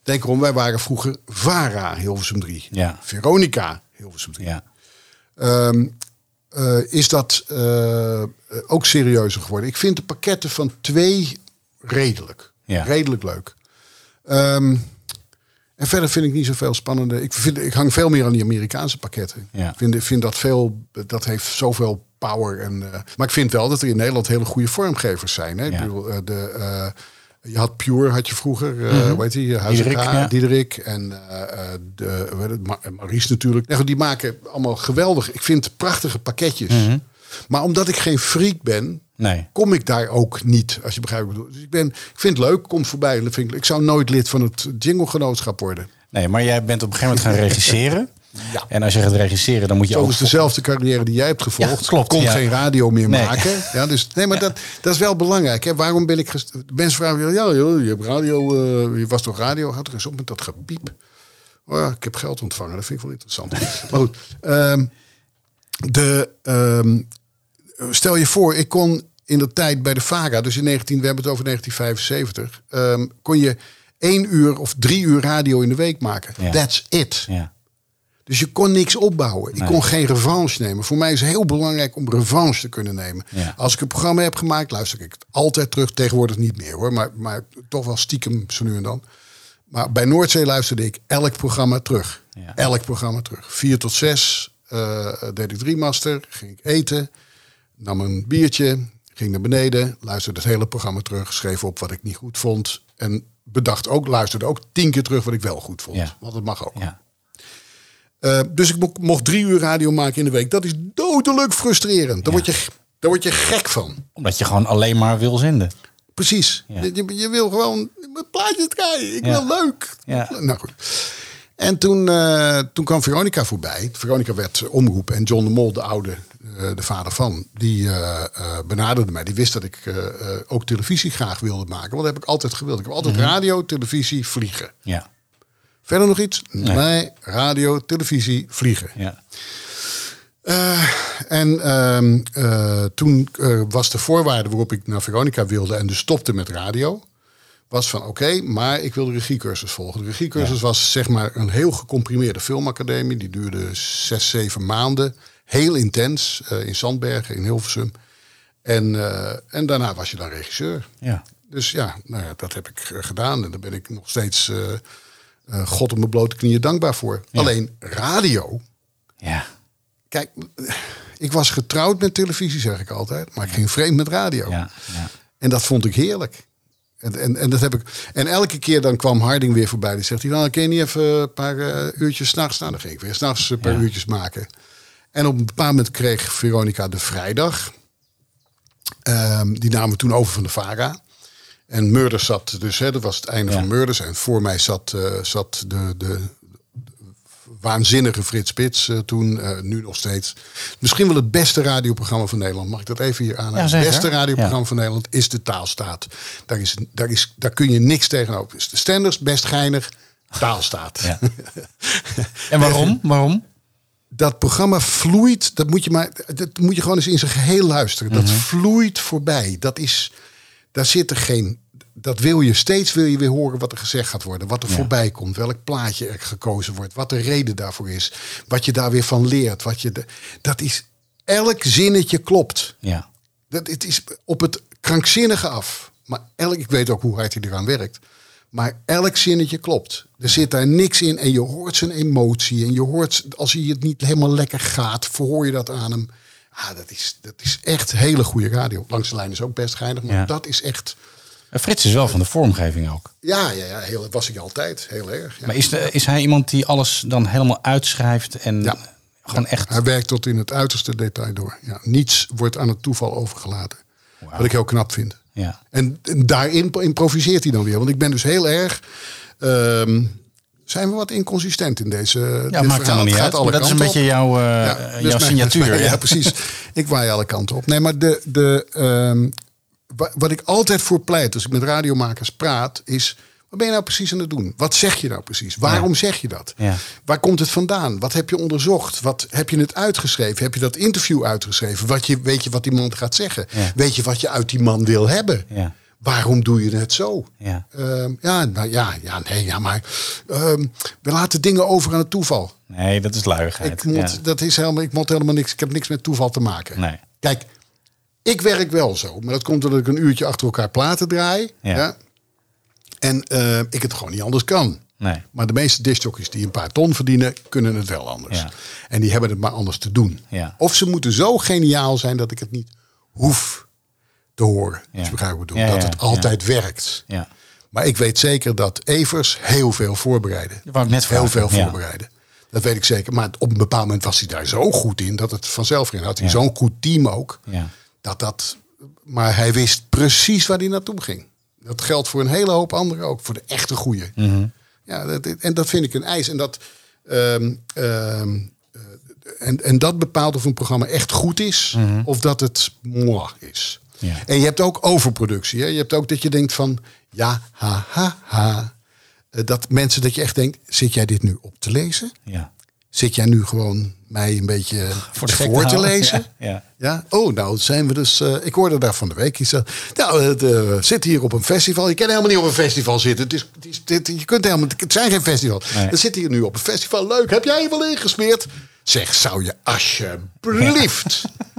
Denk erom, wij waren vroeger VARA Hilversum 3. Ja. Veronica Hilversum 3. Ja. Eh, is dat eh, ook serieuzer geworden. Ik vind de pakketten van twee redelijk. Ja. Redelijk leuk. Ehm, en verder vind ik niet zoveel spannende. Ik, vind, ik hang veel meer aan die Amerikaanse pakketten. Ja. Ik vind, ik vind dat veel, dat heeft zoveel power. En, eh, maar ik vind wel dat er in Nederland hele goede vormgevers zijn. Hè? Ik Ja. bedoel, eh, de, eh, je had Pure, had je vroeger, eh Mhm. hoe heet die? Huizinga, Diederik, ja. Diederik en de, het, natuurlijk. Die maken allemaal geweldig. Ik vind prachtige pakketjes. Mhm. Maar omdat ik geen freak ben, Nee. kom ik daar ook niet, als je begrijpt wat ik bedoel. Dus ik, ben, ik vind het leuk, komt voorbij. Vind ik, ik zou nooit lid van het jingle-genootschap worden. Nee, maar jij bent op een gegeven moment gaan regisseren. Ja. En als je gaat regisseren, dan moet je ook... is dezelfde carrière die jij hebt gevolgd. Ja, klopt, Kon ja. geen radio meer Nee. maken. Ja, dus, nee, maar dat, dat is wel belangrijk. Hè. Waarom ben ik... gest- Mensen vragen, ja, joh, je hebt radio, eh, je was toch radio? Houd er eens op met dat gepiep. Oh, ik heb geld ontvangen, dat vind ik wel interessant. maar goed, ehm, de, ehm, stel je voor, ik kon in de tijd bij de VARA, dus in 19, we hebben het over 1975, ehm, kon je één uur of drie uur radio in de week maken. Ja. That's it. Ja. Dus je kon niks opbouwen. Ik Nee. kon geen revanche nemen. Voor mij is het heel belangrijk om revanche te kunnen nemen. Ja. Als ik een programma heb gemaakt, luister ik het altijd terug. Tegenwoordig niet meer hoor, maar, maar toch wel stiekem zo nu en dan. Maar bij Noordzee luisterde ik elk programma terug. Elk programma terug. Vier tot zes eh, deed ik drie master, ging ik eten, nam een biertje, ging naar beneden, luisterde het hele programma terug, schreef op wat ik niet goed vond en bedacht ook, luisterde ook tien keer terug wat ik wel goed vond. Ja. Want dat mag ook. Ja. Eh, dus ik mo- mocht drie uur radio maken in de week. Dat is dodelijk frustrerend. Daar, word, je, daar word je gek van. Omdat je gewoon alleen maar wil zenden. Precies. Je, je wil gewoon mijn plaatje draaien. Ik wil leuk. Nou goed. En toen, eh, toen kwam Veronica voorbij. Veronica werd omroep. En John de Mol, de oude, de vader van, die eh, eh, benaderde mij. Die wist dat ik eh, eh, ook televisie graag wilde maken. Want dat heb ik altijd gewild. Ik heb altijd radio, televisie, vliegen. Ja. Verder nog iets? Nee. radio, televisie, vliegen. Ja. Eh, en ehm, eh, toen eh, was de voorwaarde waarop ik naar Veronica wilde en dus stopte met radio. Was van oké, maar ik wil de regiecursus volgen. De regiecursus was zeg maar een heel gecomprimeerde filmacademie. Die duurde zes, zeven maanden. Heel intens eh, in Zandbergen, in Hilversum. En, eh, en daarna was je dan regisseur. Ja. Dus ja, nou ja, dat heb ik eh, gedaan. En daar ben ik nog steeds God op mijn blote knieën dankbaar voor. Alleen radio, Ja. Kijk, ik was getrouwd met televisie, zeg ik altijd. Maar ik ging vreemd met radio. Ja. ja. En dat vond ik heerlijk. En, en, en, dat heb ik, en elke keer dan kwam Harding weer voorbij. Die zegt, hij, nou, kun je niet even een paar uurtjes s'nachts? Nou, dan ging ik weer s'nachts een paar Ja. uurtjes maken. En op een bepaald moment kreeg Veronica de vrijdag. Ehm, die namen we toen over van de VARA. En Murders zat dus, hè, dat was het einde Ja. van Murders. En voor mij zat, eh, zat de, de, waanzinnige Frits Spits eh, toen, eh, nu nog steeds. Misschien wel het beste radioprogramma van Nederland. Mag ik dat even hier aan? Ja, het beste radioprogramma Ja. van Nederland is de Taalstaat. Daar, is, daar, is, daar kun je niks tegenover. Is de Stenders, best geinig, Taalstaat. Ja. En waarom? Waarom? Dat programma vloeit, dat moet je, maar, dat moet je gewoon eens in zijn geheel luisteren. Dat Mhm. vloeit voorbij. Dat is, daar zitten geen... dat wil je steeds wil je weer horen wat er gezegd gaat worden. Wat er voorbij komt. Welk plaatje er gekozen wordt. Wat de reden daarvoor is. Wat je daar weer van leert. Wat je de, dat is, elk zinnetje klopt. Ja. Dat, het is op het krankzinnige af. Maar elk, ik weet ook hoe hard hij eraan werkt. Maar elk zinnetje klopt. Er zit daar niks in en je hoort zijn emotie. En je hoort, als hij het niet helemaal lekker gaat, verhoor je dat aan hem. Ah, dat, is, dat is echt hele goede radio. Langs de lijn is ook best geinig, maar Ja. dat is echt... En Frits is wel van de vormgeving ook. Ja, ja, ja heel, was ik altijd. Heel erg. Ja. Maar is, de, is hij iemand die alles dan helemaal uitschrijft en gewoon echt... Hij werkt tot in het uiterste detail door. Ja, niets wordt aan het toeval overgelaten. Wat ik heel knap vind. Ja. En, en daarin improviseert hij dan weer. Want ik ben dus heel erg... ehm, zijn we wat inconsistent in deze Ja, dit maakt verhaal? helemaal niet uit. Maar dat is een beetje op. jouw, eh, Ja, jouw dus mijn- signatuur, ja, ja. precies. Ik waai alle kanten op. Nee, maar de, de, ehm, wa- wat ik altijd voor pleit als ik met radiomakers praat... is, wat ben je nou precies aan het doen? Wat zeg je nou precies? Waarom Ja. zeg je dat? Ja. Waar komt het vandaan? Wat heb je onderzocht? Wat heb je het uitgeschreven? Heb je dat interview uitgeschreven? Wat je, weet je wat die man gaat zeggen? Ja. Weet je wat je uit die man wil hebben? Waarom doe je het zo? Ja. Ehm, ja, nou ja, ja, nee, ja, maar ehm, we laten dingen over aan het toeval. Nee, dat is luiigheid. Ik, moet, ja. dat is helemaal, ik moet helemaal niks. Ik heb niks met toeval te maken. Nee. Kijk, ik werk wel zo, maar dat komt omdat ik een uurtje achter elkaar platen draai. Ja. Ja. En eh, ik het gewoon niet anders kan. Nee. Maar de meeste discjockeys die een paar ton verdienen, kunnen het wel anders. Ja. En die hebben het maar anders te doen. Ja. Of ze moeten zo geniaal zijn dat ik het niet hoef te horen. Ja. Dus begrijp ik ik Ja, bedoel. Dat het altijd werkt. Ja. Maar ik weet zeker dat Evers heel veel ik net Heel veel voorbereiden. Dat weet ik zeker. Maar op een bepaald moment was hij daar zo goed in dat het vanzelf ging. Had hij zo'n goed team ook. Ja. Dat dat, maar hij wist precies waar hij naartoe ging. Dat geldt voor een hele hoop anderen ook. Voor de echte goeie. Mhm. Ja, dat, en dat vind ik een eis. En dat, ehm, ehm, eh, en, en dat bepaalt of een programma echt goed is. Of dat het moi is. Ja. En je hebt ook overproductie. Hè? Je hebt ook dat je denkt van... Ja, ha, ha, ha. Eh, Dat mensen dat je echt denkt... Zit jij dit nu op te lezen? Ja. Zit jij nu gewoon mij een beetje Voor te lezen? Ja, ja. Ja? Oh, nou zijn we dus... eh, ik hoorde daar van de week iets. eh, nou, het, we zitten hier op een festival. Je kan helemaal niet op een festival zitten. Het is, het is, dit- je kunt helemaal... Het zijn geen festivals. Nee. We zitten hier nu op een festival. Leuk. Heb jij je wel ingesmeerd? Zeg, zou je alsjeblieft...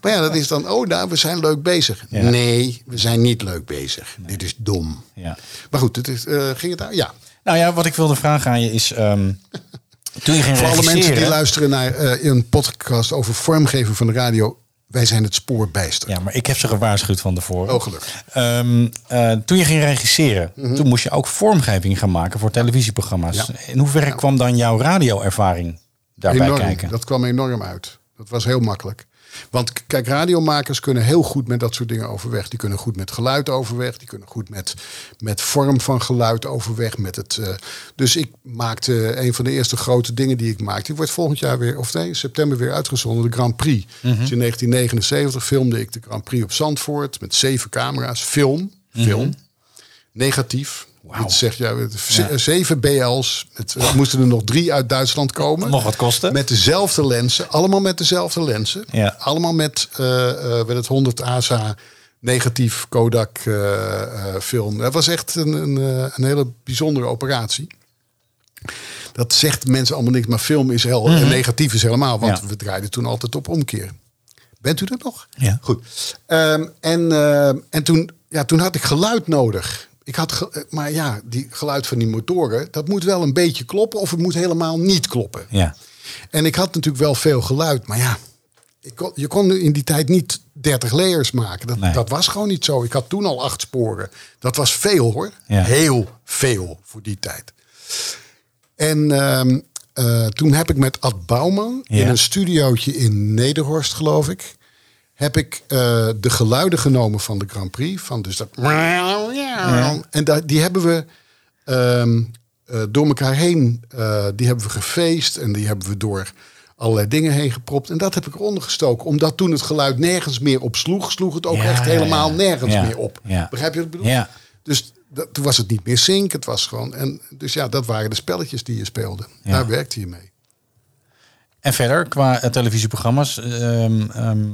Maar ja, dat is dan... Oh, nou, we zijn leuk bezig. Ja. Nee, we zijn niet leuk bezig. Dit is dom. Ja. Maar goed, het is, eh, ging het daar? Ja. Nou ja, wat ik wilde vragen aan je is... ehm, toen je ging Voor alle mensen die luisteren naar eh, een podcast over vormgeven van de radio. Wij zijn het spoor bijster. Ja, maar ik heb ze gewaarschuwd van tevoren. Oh, gelukkig. Ehm, eh, toen je ging regisseren, Mhm. toen moest je ook vormgeving gaan maken voor televisieprogramma's. Ja. In hoeverre kwam dan jouw radioervaring daarbij enorm. kijken? Dat kwam enorm uit. Dat was heel makkelijk. Want kijk, radiomakers kunnen heel goed met dat soort dingen overweg. Die kunnen goed met geluid overweg. Die kunnen goed met, met vorm van geluid overweg. Met het, eh, dus ik maakte een van de eerste grote dingen die ik maakte. Die wordt volgend jaar weer, of nee, september weer uitgezonden. De Grand Prix. Mhm. Dus in 1979 filmde ik de Grand Prix op Zandvoort. Met zeven camera's. Film. Film. Negatief. Dit zegt ja, Ja. zeven BL's. Met, er moesten er nog drie uit Duitsland komen. Nog wat kosten? Met dezelfde lenzen. Allemaal met dezelfde lenzen. Ja. Allemaal met, eh eh, met het 100 ASA negatief Kodak eh, eh, film. Dat was echt een, een, eh, een hele bijzondere operatie. Dat zegt mensen allemaal niks, maar film is heel Mhm. negatief is helemaal. Want Ja. we draaiden toen altijd op omkeer. Bent u dat nog? Ja. Goed. Ehm, en en toen, ja, toen had ik geluid nodig. Ik had ge- eh, maar ja, die geluid van die motoren, dat moet wel een beetje kloppen of het moet helemaal niet kloppen. Ja. En ik had natuurlijk wel veel geluid, maar ja, ik kon, je kon in die tijd niet 30 layers maken. Dat, Nee. dat was gewoon niet zo. Ik had toen al acht sporen. Dat was veel hoor. Ja. Heel veel voor die tijd. En ehm, eh, toen heb ik met Ad Bouwman Ja. in een studiootje in Nederhorst, geloof ik, heb ik eh, de geluiden genomen van de Grand Prix. Van dus dat. En da- die hebben we ehm, eh, door elkaar heen, eh, die hebben we gefeest en die hebben we door allerlei dingen heen gepropt. En dat heb ik eronder gestoken. Omdat toen het geluid nergens meer op sloeg, sloeg het ook Ja, echt ja, helemaal ja. nergens Ja, meer op. ja. Begrijp je wat ik bedoel? Ja. Dus dat, toen was het niet meer sync, het was gewoon. En dus ja, dat waren de spelletjes die je speelde. Ja. Daar werkte je mee. En verder, qua televisieprogramma's, ehm, ehm,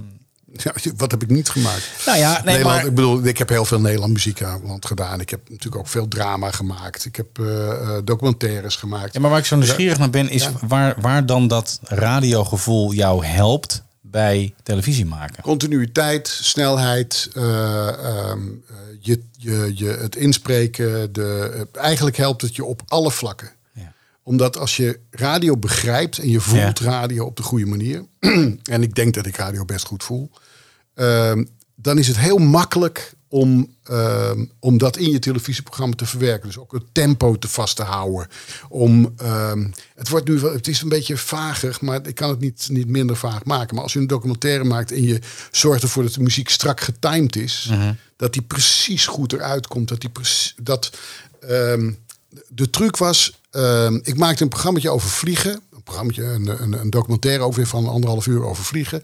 Ja, wat heb ik niet gemaakt? Nou ja, nee, Nederland, maar- ik bedoel, ik heb heel veel Nederland muziek aan land gedaan. Ik heb natuurlijk ook veel drama gemaakt. Ik heb eh, eh, documentaires gemaakt. Ja, maar waar ik zo nieuwsgierig naar ben, is waar, waar dan dat radiogevoel jou helpt bij televisie maken. Continuïteit, snelheid, eh, ehm, eh, je, je, je, het inspreken. De, eigenlijk helpt het je op alle vlakken. Omdat als je radio begrijpt en je voelt radio op de goede manier. en ik denk dat ik radio best goed voel. ehm, dan is het heel makkelijk om, ehm, om dat in je televisieprogramma te verwerken. Dus ook het tempo te vast te houden. Om, ehm, het, wordt nu, wel- het is een beetje vager, maar ik kan het niet, niet minder vaag maken. Maar als je een documentaire maakt en je zorgt ervoor dat de muziek strak getimed is, dat die precies goed eruit komt. Dat die precies, dat, de truc was, ehm, ik maakte een programma over vliegen. Een programma, een, een, een documentaire over van anderhalf uur over vliegen.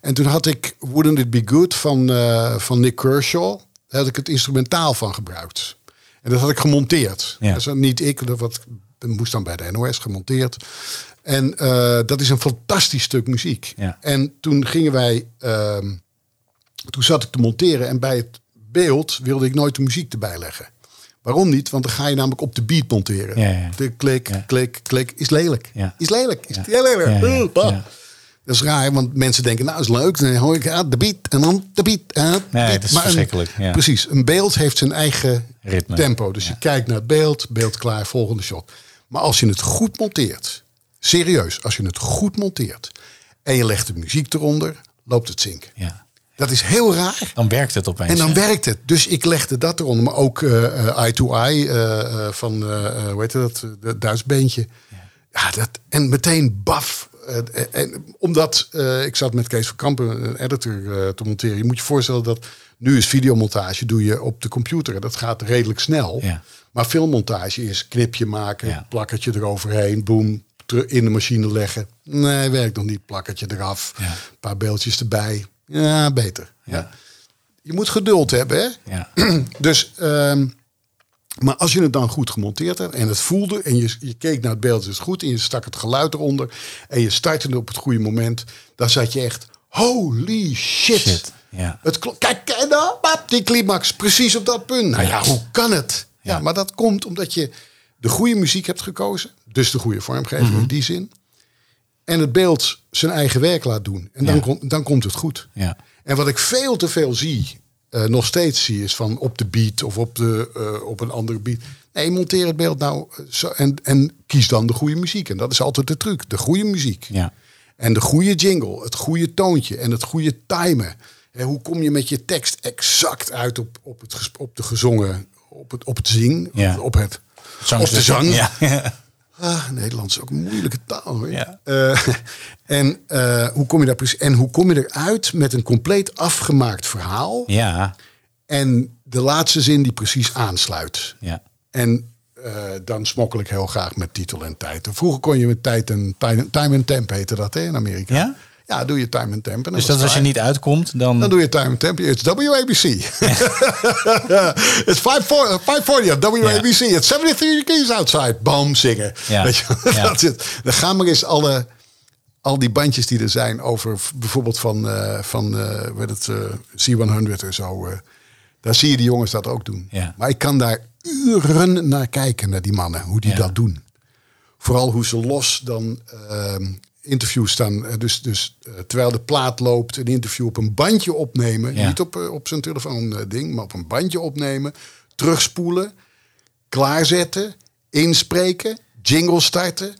En toen had ik Wouldn't It Be Good van, eh, van Nick Kershaw. Daar had ik het instrumentaal van gebruikt. En dat had ik gemonteerd. Ja. Is niet ik, dat, wat, moest dan bij de NOS gemonteerd. En eh, dat is een fantastisch stuk muziek. Ja. En toen gingen wij, ehm, toen zat ik te monteren en bij het beeld wilde ik nooit de muziek erbij leggen. Waarom niet? Want dan ga je namelijk op de beat monteren. Ja, ja. De klik, klik, klik. Is lelijk. Is lelijk. Is heel lelijk. Dat is raar, want mensen denken, nou is leuk. Dan hoor ik ah, de beat en dan de beat. De Nee, beat. het is Maar een- verschrikkelijk, ja. Precies. Een beeld heeft zijn eigen Ritme. tempo. Dus je kijkt naar het beeld, beeld klaar, volgende shot. Maar als je het goed monteert, serieus, als je het goed monteert en je legt de muziek eronder, loopt het zinken. Ja. Dat is heel raar. Dan werkt het opeens. En dan hè? werkt het. Dus ik legde dat eronder. Maar ook eh, eh, Eye to Eye eh, van, hoe heet dat, de Duits beentje. Ja, dat, en meteen baf. En- omdat ik zat met Kees van Kampen, een editor, te monteren. Je moet je voorstellen dat nu is videomontage doe je op de computer. Dat gaat redelijk snel. Ja. Maar filmmontage is knipje maken, Ja. plakkertje eroverheen, boem, in de machine leggen. Nee, werkt nog niet. Plakkertje eraf, Ja. een paar beeldjes erbij. Ja, beter. Ja. Je moet geduld hebben, hè? Ja. Dus, ehm, maar als je het dan goed gemonteerd hebt en het voelde en je, je keek naar het beeld, is het goed en je stak het geluid eronder en je startte het op het goede moment, dan zat je echt, holy shit. Shit, ja. Het kijk, kijk nou, pap, die climax, precies op dat punt. Nou ja, hoe kan het? Ja. Ja. maar dat komt omdat je de goede muziek hebt gekozen, dus de goede vormgeving Mhm. in die zin. En het beeld zijn eigen werk laat doen. En dan, Ja. komt dan komt het goed. Ja. En wat ik veel te veel zie, eh, nog steeds zie, is van op de beat of op, de, eh, op een andere beat. Nee, monteer het beeld nou eh, zo, en, en kies dan de goede muziek. En dat is altijd de truc, de goede muziek. Ja. En de goede jingle, het goede toontje en het goede timen. En hoe kom je met je tekst exact uit op, op, het, op de gezongen, op het, op het zing, Ja. op het, Zang- of de zang. Ja. Ah, Nederlands is ook een moeilijke taal hoor. Ja. Eh, en, eh, hoe kom je daar precies, en hoe kom je eruit met een compleet afgemaakt verhaal? Ja. En de laatste zin die precies aansluit. Ja. En eh, dan smokkel ik heel graag met titel en tijd. Vroeger kon je met tijd en time, time en temp heette dat hè, in Amerika. Ja? Ja, doe je time en temp. En dan Dus dat als je het niet uitkomt, dan... dan doe je time and temp. It's WABC. It's 540 540 at WABC. It's 73 degrees outside. Bam, zingen. Ja. Weet je, Ja. dat is het. Dan gaan maar eens alle, al die bandjes die er zijn over bijvoorbeeld van, eh van weet het, eh, C100 en zo. daar zie je die jongens dat ook doen. Ja. Maar ik kan daar uren naar kijken, naar die mannen. Hoe die Ja. dat doen. Vooral hoe ze los dan ehm, interviews staan. Eh, Dus, dus eh, terwijl de plaat loopt, een interview op een bandje opnemen. Ja. Niet op, eh, op zijn telefoon ding, maar op een bandje opnemen. Terugspoelen. Klaarzetten. Inspreken. Jingle starten.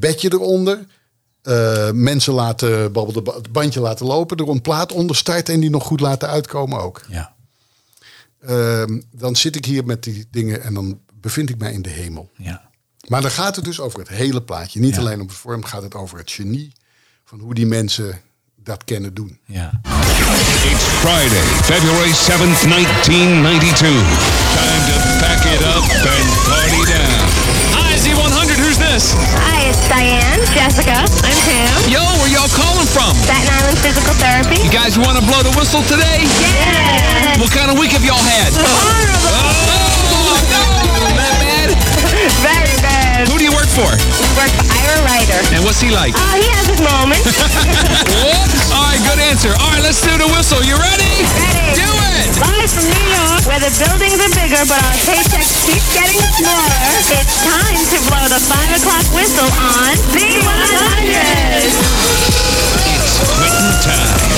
bedje eronder. mensen laten babbel het bandje laten lopen. Er een plaat onder starten en die nog goed laten uitkomen ook. Ja. Ehm, dan zit ik hier met die dingen en dan bevind ik mij in de hemel. Ja. Maar dan gaat het dus over het hele plaatje. Niet Ja. alleen op het vorm, gaat het over het genie van hoe die mensen dat kennen doen. Ja. It's Friday, February 7th, 1992. Time to pack it up and party down. Hi, Z100, who's this? Hi, it's Diane, Jessica. I'm Pam. Yo, where y'all calling from? Staten Island Physical Therapy. You guys want to blow the whistle today? Yeah. What kind of week have y'all had? Horrible. Oh, no! Not bad? Very Who do you work for? We work for Ira Ryder. And what's he like? Oh, he has his moments. All right, good answer. All right, let's do the whistle. You ready? Ready. Do it. Live from New York, where the buildings are bigger, but our paychecks keep getting smaller. It's time to blow the 5 o'clock whistle on Z100. It's quitting time.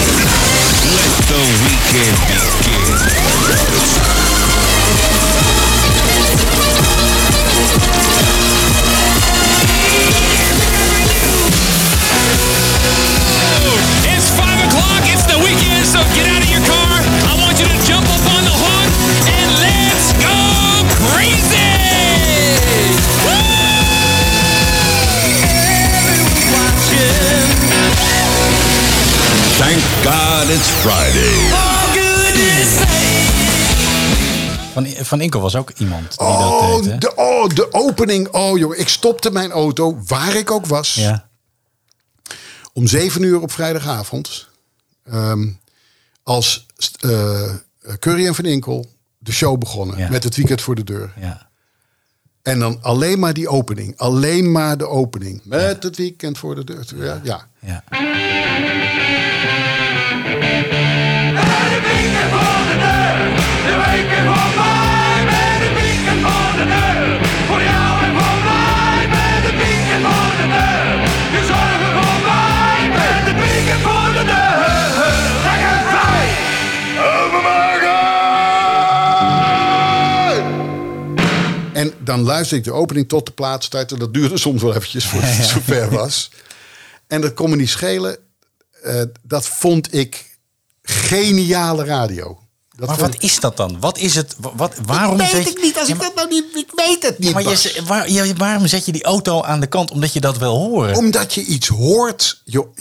Let the weekend begin. O'clock. It's the weekend, so get out of your car. I want you to jump up on the hood and let's go crazy. Thank God it's Friday. Van, van Inkel was ook iemand die Oh dat deed, hè? de, oh, de opening. Oh, jongen. Ik stopte mijn auto, waar ik ook was. Ja. Om zeven uur op vrijdagavond. Ehm, als eh Curry en Van Inkel de show begonnen. Ja. Met het weekend voor de deur. Ja. En dan alleen maar die opening. Alleen maar de opening. Met het weekend voor de deur. Ja, ja. Dan luister ik de opening tot de plaat startte. Dat duurde soms wel eventjes voordat het zover was. En dat kon me niet schelen. Eh, dat vond ik geniale radio. Dat Maar wat is dat dan? Wat is het? wa- Wat, waarom weet zet ik niet. Als Ja, ik dat nou niet... Ik weet het niet, maar je, waar, ja, waarom zet je die auto aan de kant? Omdat je dat wil horen. Omdat je iets hoort. joh,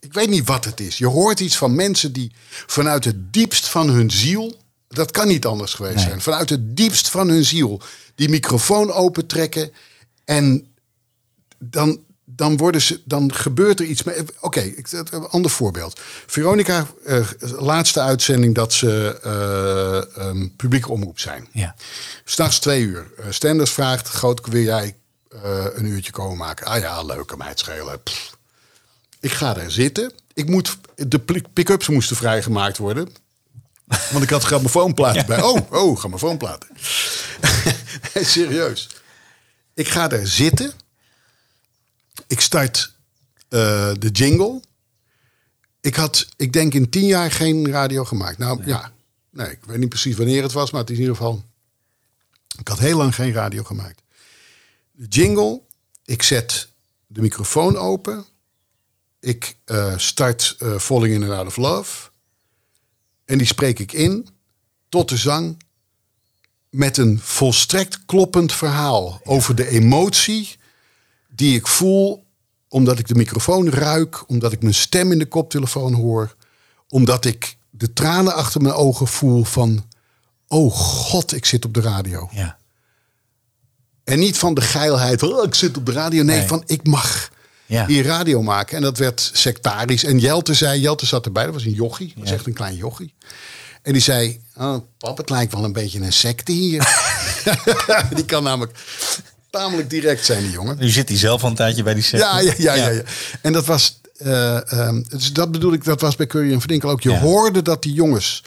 ik weet niet wat het is. Je hoort iets van mensen die vanuit het diepst van hun ziel. Dat kan niet anders geweest Nee. zijn. Vanuit het diepst van hun ziel. Die microfoon opentrekken. En dan, dan, worden ze, dan gebeurt er iets. Oké, ik een ander voorbeeld. Veronica, eh, laatste uitzending dat ze eh ehm, publieke omroep zijn. Ja. S'nachts twee uur. Uh, Stenders vraagt, groot, wil jij eh, een uurtje komen maken? Ah ja, leuke meid schelen. Pff. Ik ga daar zitten. Ik moet, de pick-ups moesten vrijgemaakt worden. Want ik had grammofoonplaten bij. Oh, oh, grammofoonplaten. Serieus. Ik ga daar zitten. Ik start eh, de jingle. Ik had, ik denk in tien jaar geen radio gemaakt. Nou ja, nee, ik weet niet precies wanneer het was, maar het is in ieder geval. Ik had heel lang geen radio gemaakt. De jingle, ik zet de microfoon open. Ik eh, start eh Falling in and Out of Love. En die spreek ik in tot de zang met een volstrekt kloppend verhaal over de emotie die ik voel omdat ik de microfoon ruik, omdat ik mijn stem in de koptelefoon hoor, omdat ik de tranen achter mijn ogen voel van oh god, ik zit op de radio. Ja. En niet van de geilheid, oh, ik zit op de radio. Nee, Nee. van ik mag Ja. hier radio maken. En dat werd sectarisch. En Jelte zei, Jelte zat erbij, dat was een jochie. Dat was echt een klein jochie. En die zei, oh, pap, het lijkt wel een beetje een secte hier. die kan namelijk tamelijk direct zijn, die jongen. Nu zit hij zelf al een tijdje bij die set. Ja, ja, ja, ja, ja. En dat was, eh, ehm, dus dat bedoel ik, dat was bij Curry en Verdinkel ook. Je Ja. hoorde dat die jongens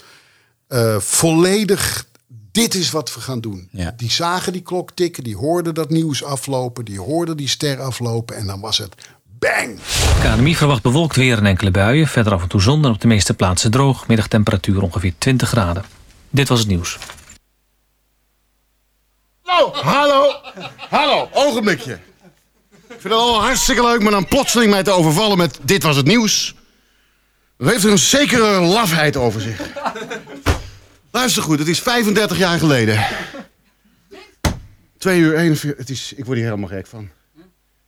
eh, volledig, dit is wat we gaan doen. Ja. Die zagen die klok tikken, die hoorden dat nieuws aflopen, die hoorden die ster aflopen en dan was het bang. KNMI verwacht bewolkt weer en enkele buien. Verder af en toe zon en op de meeste plaatsen droog. Middagtemperatuur ongeveer 20 graden. Dit was het nieuws. Hallo, hallo, hallo, ogenblikje. Ik vind het al hartstikke leuk, maar dan plotseling mij te overvallen met dit was het nieuws. Dat heeft er een zekere lafheid over zich. Luister goed, het is 35 jaar geleden. 2 uur 41, het is, ik word hier helemaal gek van.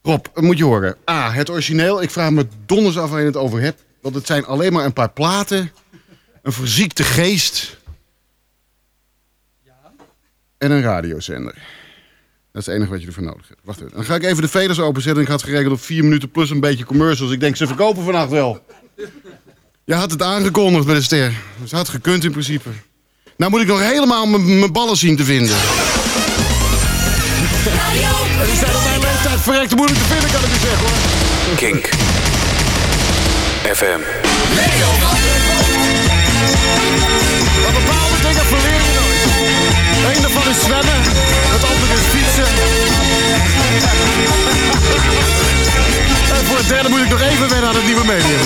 Rob, moet je horen. A, het origineel. Ik vraag me donders af waar je het over hebt. Want het zijn alleen maar een paar platen. Een verziekte geest. En een radiozender. Dat is het enige wat je ervoor nodig hebt. Wacht even. Dan ga ik even de veders openzetten. Ik had geregeld op 4 minuten plus een beetje commercials. Ik denk, ze verkopen vannacht wel. Je had het aangekondigd bij de ster. Het had gekund in principe. Nou moet ik nog helemaal mijn ballen zien te vinden. Het verrekte moeilijk te vinden, kan ik u zeggen hoor. Kink. FM. Maar bepaalde dingen verleer je nooit. Eén daarvan is zwemmen, het andere is fietsen. En voor het derde moet ik nog even wennen aan het nieuwe medium.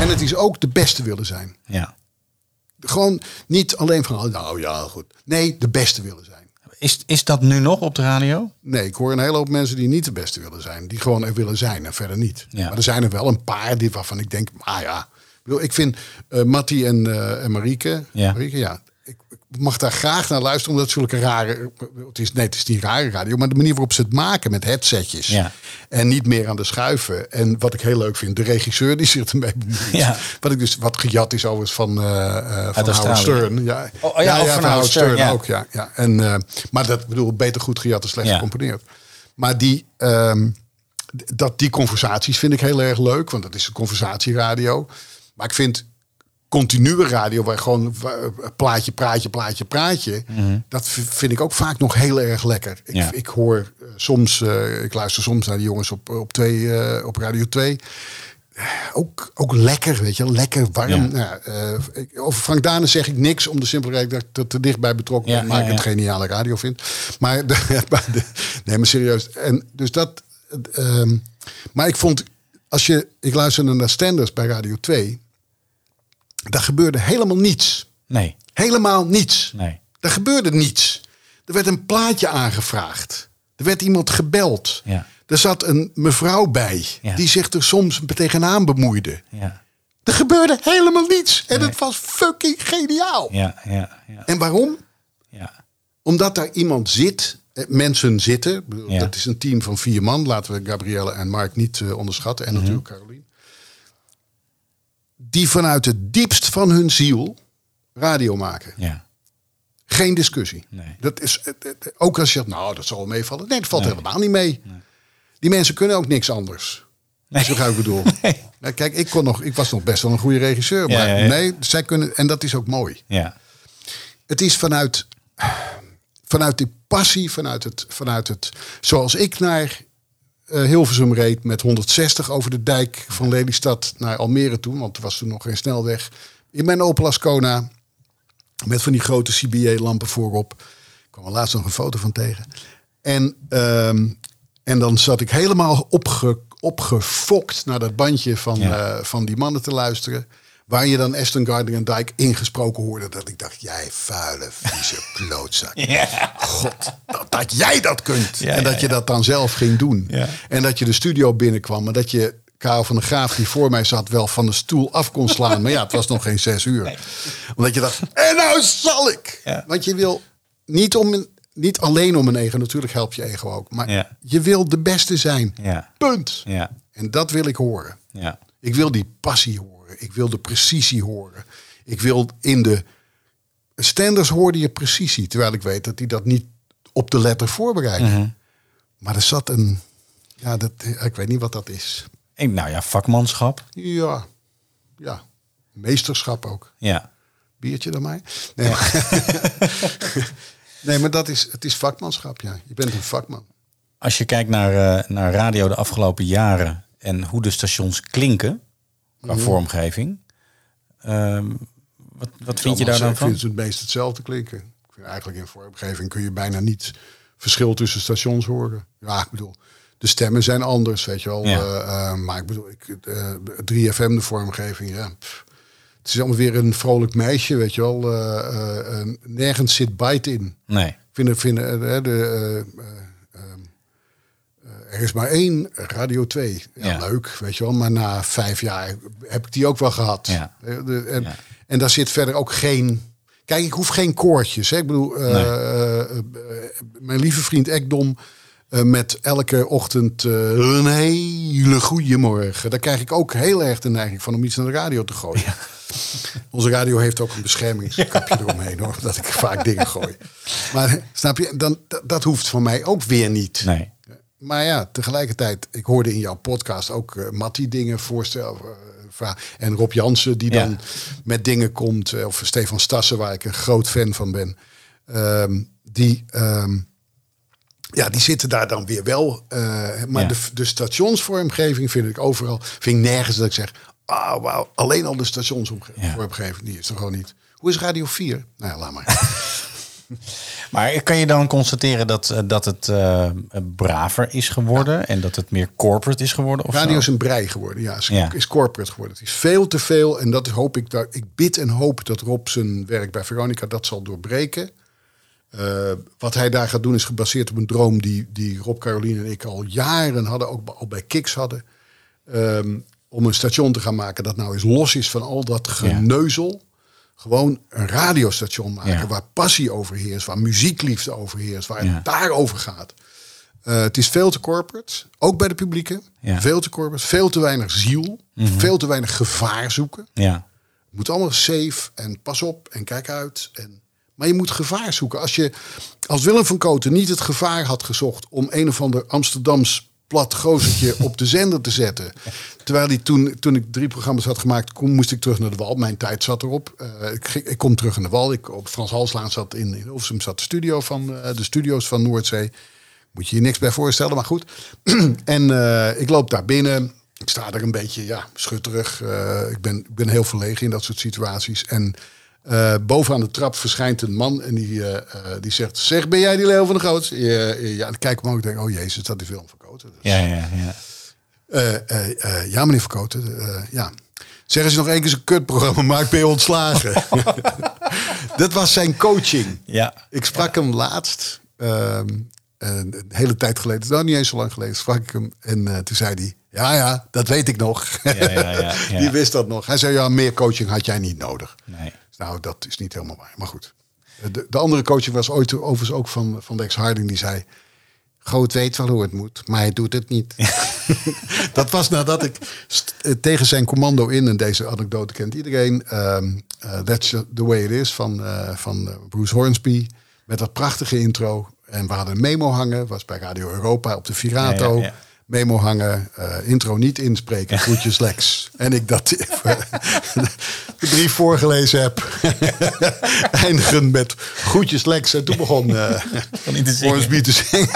En het is ook de beste willen zijn. Ja. Gewoon niet alleen van, oh, nou ja, goed. Nee, de beste willen zijn. Is, is dat nu nog op de radio? Nee, ik hoor een hele hoop mensen die niet de beste willen zijn. Die gewoon er willen zijn en verder niet. Ja. Maar er zijn er wel een paar die, waarvan ik denk, ah ja. Ik, bedoel, ik vind Mattie en, en Marieke, Ja. Marieke, ja. Ik, ik mag daar graag naar luisteren, omdat het zulke rare... Het is, nee, het is niet rare radio, maar de manier waarop ze het maken met headsetjes. Ja. En niet meer aan de schuiven. En wat ik heel leuk vind, de regisseur die zich ermee bemoeit. Ja. Wat ik dus wat gejat is overigens van, eh van Howard. Stern. Ja, Oh, oh ja, ook van Howard Stern, ja. ook. Ja, ja. En, eh, maar dat bedoel beter goed gejat dan slecht Ja. gecomponeerd. Maar die, ehm, dat, die conversaties vind ik heel erg leuk, want dat is een conversatieradio. Maar ik vind continue radio, waar gewoon wa- plaatje, praatje, plaatje, praatje. Dat v- vind ik ook vaak nog heel erg lekker. Ik, Ja. ik hoor eh, soms, eh, ik luister soms naar die jongens op, op, twee, eh, op Radio 2. Ook, ook lekker, weet je, lekker warm. Ja. Nou, eh, over Frank Dane zeg ik niks om de simpele reden dat ik er te dichtbij betrokken Ja, ben, maar ja, ik het geniale radio vind. Maar, de, maar de- nee, maar serieus. En dus dat. ehm, maar ik vond, als je, ik luisterde naar Stenders bij Radio 2, daar gebeurde helemaal niets. Nee. Helemaal niets. Nee. Er gebeurde niets. Er werd een plaatje aangevraagd. Er werd iemand gebeld. Ja. Er zat een mevrouw bij Ja. die zich er soms tegenaan bemoeide. Ja. Er gebeurde helemaal niets. En het was fucking geniaal. Ja, ja, ja. En waarom? Ja. Omdat daar iemand zit, eh, mensen zitten. Ja. Dat is een team van vier man. Laten we Gabrielle en Mark niet eh, onderschatten. En Mhm. natuurlijk Caroline. Die vanuit het diepst van hun ziel radio maken. Ja. Geen discussie. Nee. Dat is, ook als je zegt, nou, dat zal wel meevallen. Nee, dat valt Nee. helemaal niet mee. Die mensen kunnen ook niks anders. Nee. Zo ga ik bedoel. Kijk, ik, kon nog, ik was nog best wel een goede regisseur. Maar ja, ja. nee, zij kunnen, en dat is ook mooi. Ja. Het is vanuit, vanuit die passie, vanuit het, vanuit het. Zoals ik naar Hilversum reed met 160 over de dijk van Lelystad naar Almere toe. Want er was toen nog geen snelweg. In mijn Opel Ascona. Met van die grote CBA-lampen voorop. Ik kwam er laatst nog een foto van tegen. En, ehm, en dan zat ik helemaal opge, opgefokt naar dat bandje van, Ja. eh, van die mannen te luisteren. Waar je dan Aston Gardner en Dijk ingesproken hoorde. Dat ik dacht, jij vuile, vieze klootzak. God, dat, dat jij dat kunt. Ja, en dat ja, je dat dan zelf ging doen. En dat je de studio binnenkwam. En dat je Karel van der Graaf, die voor mij zat, wel van de stoel af kon slaan. maar ja, het was nog geen zes uur. Omdat je dacht, en nou zal ik. Want je wil niet, om een, niet alleen om een ego. Natuurlijk helpt je ego ook. Maar Ja. je wil de beste zijn. Ja. Punt. Ja. En dat wil ik horen. Ja. Ik wil die passie horen. Ik wil de precisie horen. Ik wil in de standards hoorde je precisie. Terwijl ik weet dat hij dat niet op de letter voorbereidde. Mhm. Maar er zat een... Ja, dat, ik weet niet wat dat is. En, nou ja, vakmanschap. Ja, ja. Meesterschap ook. Ja. Biertje dan mij? Nee, maar, nee, maar dat is, het is vakmanschap, ja. Je bent een vakman. Als je kijkt naar, eh, naar radio de afgelopen jaren en hoe de stations klinken qua vormgeving. ehm, wat wat vind je daar dan Ik vind van? het het meest hetzelfde klinken. Ik vind eigenlijk in vormgeving kun je bijna niet verschil tussen stations horen. Ja, ik bedoel, de stemmen zijn anders, weet je wel. Ja. Eh, eh, maar ik bedoel, ik, eh 3FM, de vormgeving, ja. pff. Het is allemaal weer een vrolijk meisje, weet je wel. Eh, eh, eh, nergens zit bite in. Nee. Vinden, vinden, eh, de, eh, eh, ehm, eh, er is maar één, Radio 2. Ja, Ja. Leuk, weet je wel. Maar na vijf jaar heb ik die ook wel gehad. Ja. En, en daar zit verder ook geen... Kijk, ik hoef geen koortjes. Hè. Ik bedoel, eh, eh, mijn lieve vriend Ekdom... eh, met elke ochtend een hele goede morgen. Daar krijg ik ook heel erg de neiging van om iets naar de radio te gooien. Onze radio heeft ook een beschermingskapje eromheen, hoor, dat ik vaak dingen gooi. Maar snap je, dan, dat, dat hoeft van mij ook weer niet. Nee. Maar ja, tegelijkertijd, ik hoorde in jouw podcast ook eh Mattie dingen voorstellen, eh. En Rob Jansen die Ja. dan met dingen komt. eh, Of Stefan Stassen, waar ik een groot fan van ben. Ehm, die, ehm, ja, die zitten daar dan weer wel. maar Ja. de, de stationsvormgeving vind ik overal. Vind ik nergens dat ik zeg. Ah, wauw. Alleen al de stationsvormgeving. Die is er gewoon niet. Hoe is Radio 4? Nou ja, laat maar. Maar kan je dan constateren dat, eh, dat het eh, braver is geworden en dat het meer corporate is geworden? Of Radio zo? is een brei geworden. Ja, is, Ja. is corporate geworden. Het is veel te veel. En dat hoop ik daar. Ik bid en hoop dat Rob zijn werk bij Veronica dat zal doorbreken. Eh, wat hij daar gaat doen is gebaseerd op een droom die, die Rob, Caroline en ik al jaren hadden, ook al bij Kiks hadden. Ehm, om een station te gaan maken dat nou eens los is van al dat geneuzel. Gewoon een radiostation maken Ja. waar passie overheerst, waar muziekliefde overheerst, waar Ja. het daarover gaat. Eh, het is veel te corporate, ook bij de publieke. Ja. Veel te corporate, veel te weinig ziel, Mhm. veel te weinig gevaar zoeken. Ja. Het moet allemaal safe en pas op en kijk uit. En, maar je moet gevaar zoeken. Als, je, als Willem van Koten niet het gevaar had gezocht om een of ander Amsterdams plat gozertje op de zender te zetten. Terwijl hij toen, toen ik drie programma's had gemaakt, moest ik terug naar de Wal. Mijn tijd zat erop. Eh, ik, ik kom terug naar de Wal. Ik, op Frans Halslaan zat in, in zat de, studio van, eh, de studio's van Noordzee. Moet je je niks bij voorstellen, maar goed. en eh, ik loop daar binnen. Ik sta er een beetje ja, schutterig. Ik, ben, ik ben heel verlegen in dat soort situaties. En eh, bovenaan de trap verschijnt een man en die, eh, eh, die zegt... Zeg, ben jij die Leo van de Groot? Ja, ja, en ik kijk omhoog en denk, oh jezus, dat is Willem van Koten. Ja, ja, ja. Ja, meneer Van Koten, ja. Zeg eens nog één keer zo'n kutprogramma, maar ik ben je ontslagen. dat was zijn coaching. Ja. Ik sprak hem laatst, ehm, een een hele tijd geleden, nou niet eens zo lang geleden, sprak ik hem. En toen zei hij, ja, ja, dat weet ik nog. Ja, ja, ja, ja. Die wist dat nog. Hij zei, ja, meer coaching had jij niet nodig. Nee. Nou, dat is niet helemaal waar, maar goed. De, de andere coaching was ooit overigens ook van, van Dex Harding, die zei... Groot weet wel hoe het moet, maar hij doet het niet. dat was nadat ik eh, tegen zijn commando in, en deze anekdote kent iedereen, ehm, eh, That's the Way It Is van, eh, van eh, Bruce Hornsby. Met dat prachtige intro. En we hadden een memo hangen, was bij Radio Europa op de Virato. Ja. Memo hangen, eh, intro niet inspreken, groetjes Lex. En ik dat de brief voorgelezen heb. Eindigen met groetjes Lex. En toen begon eh niet te zingen. Hornsby te zingen.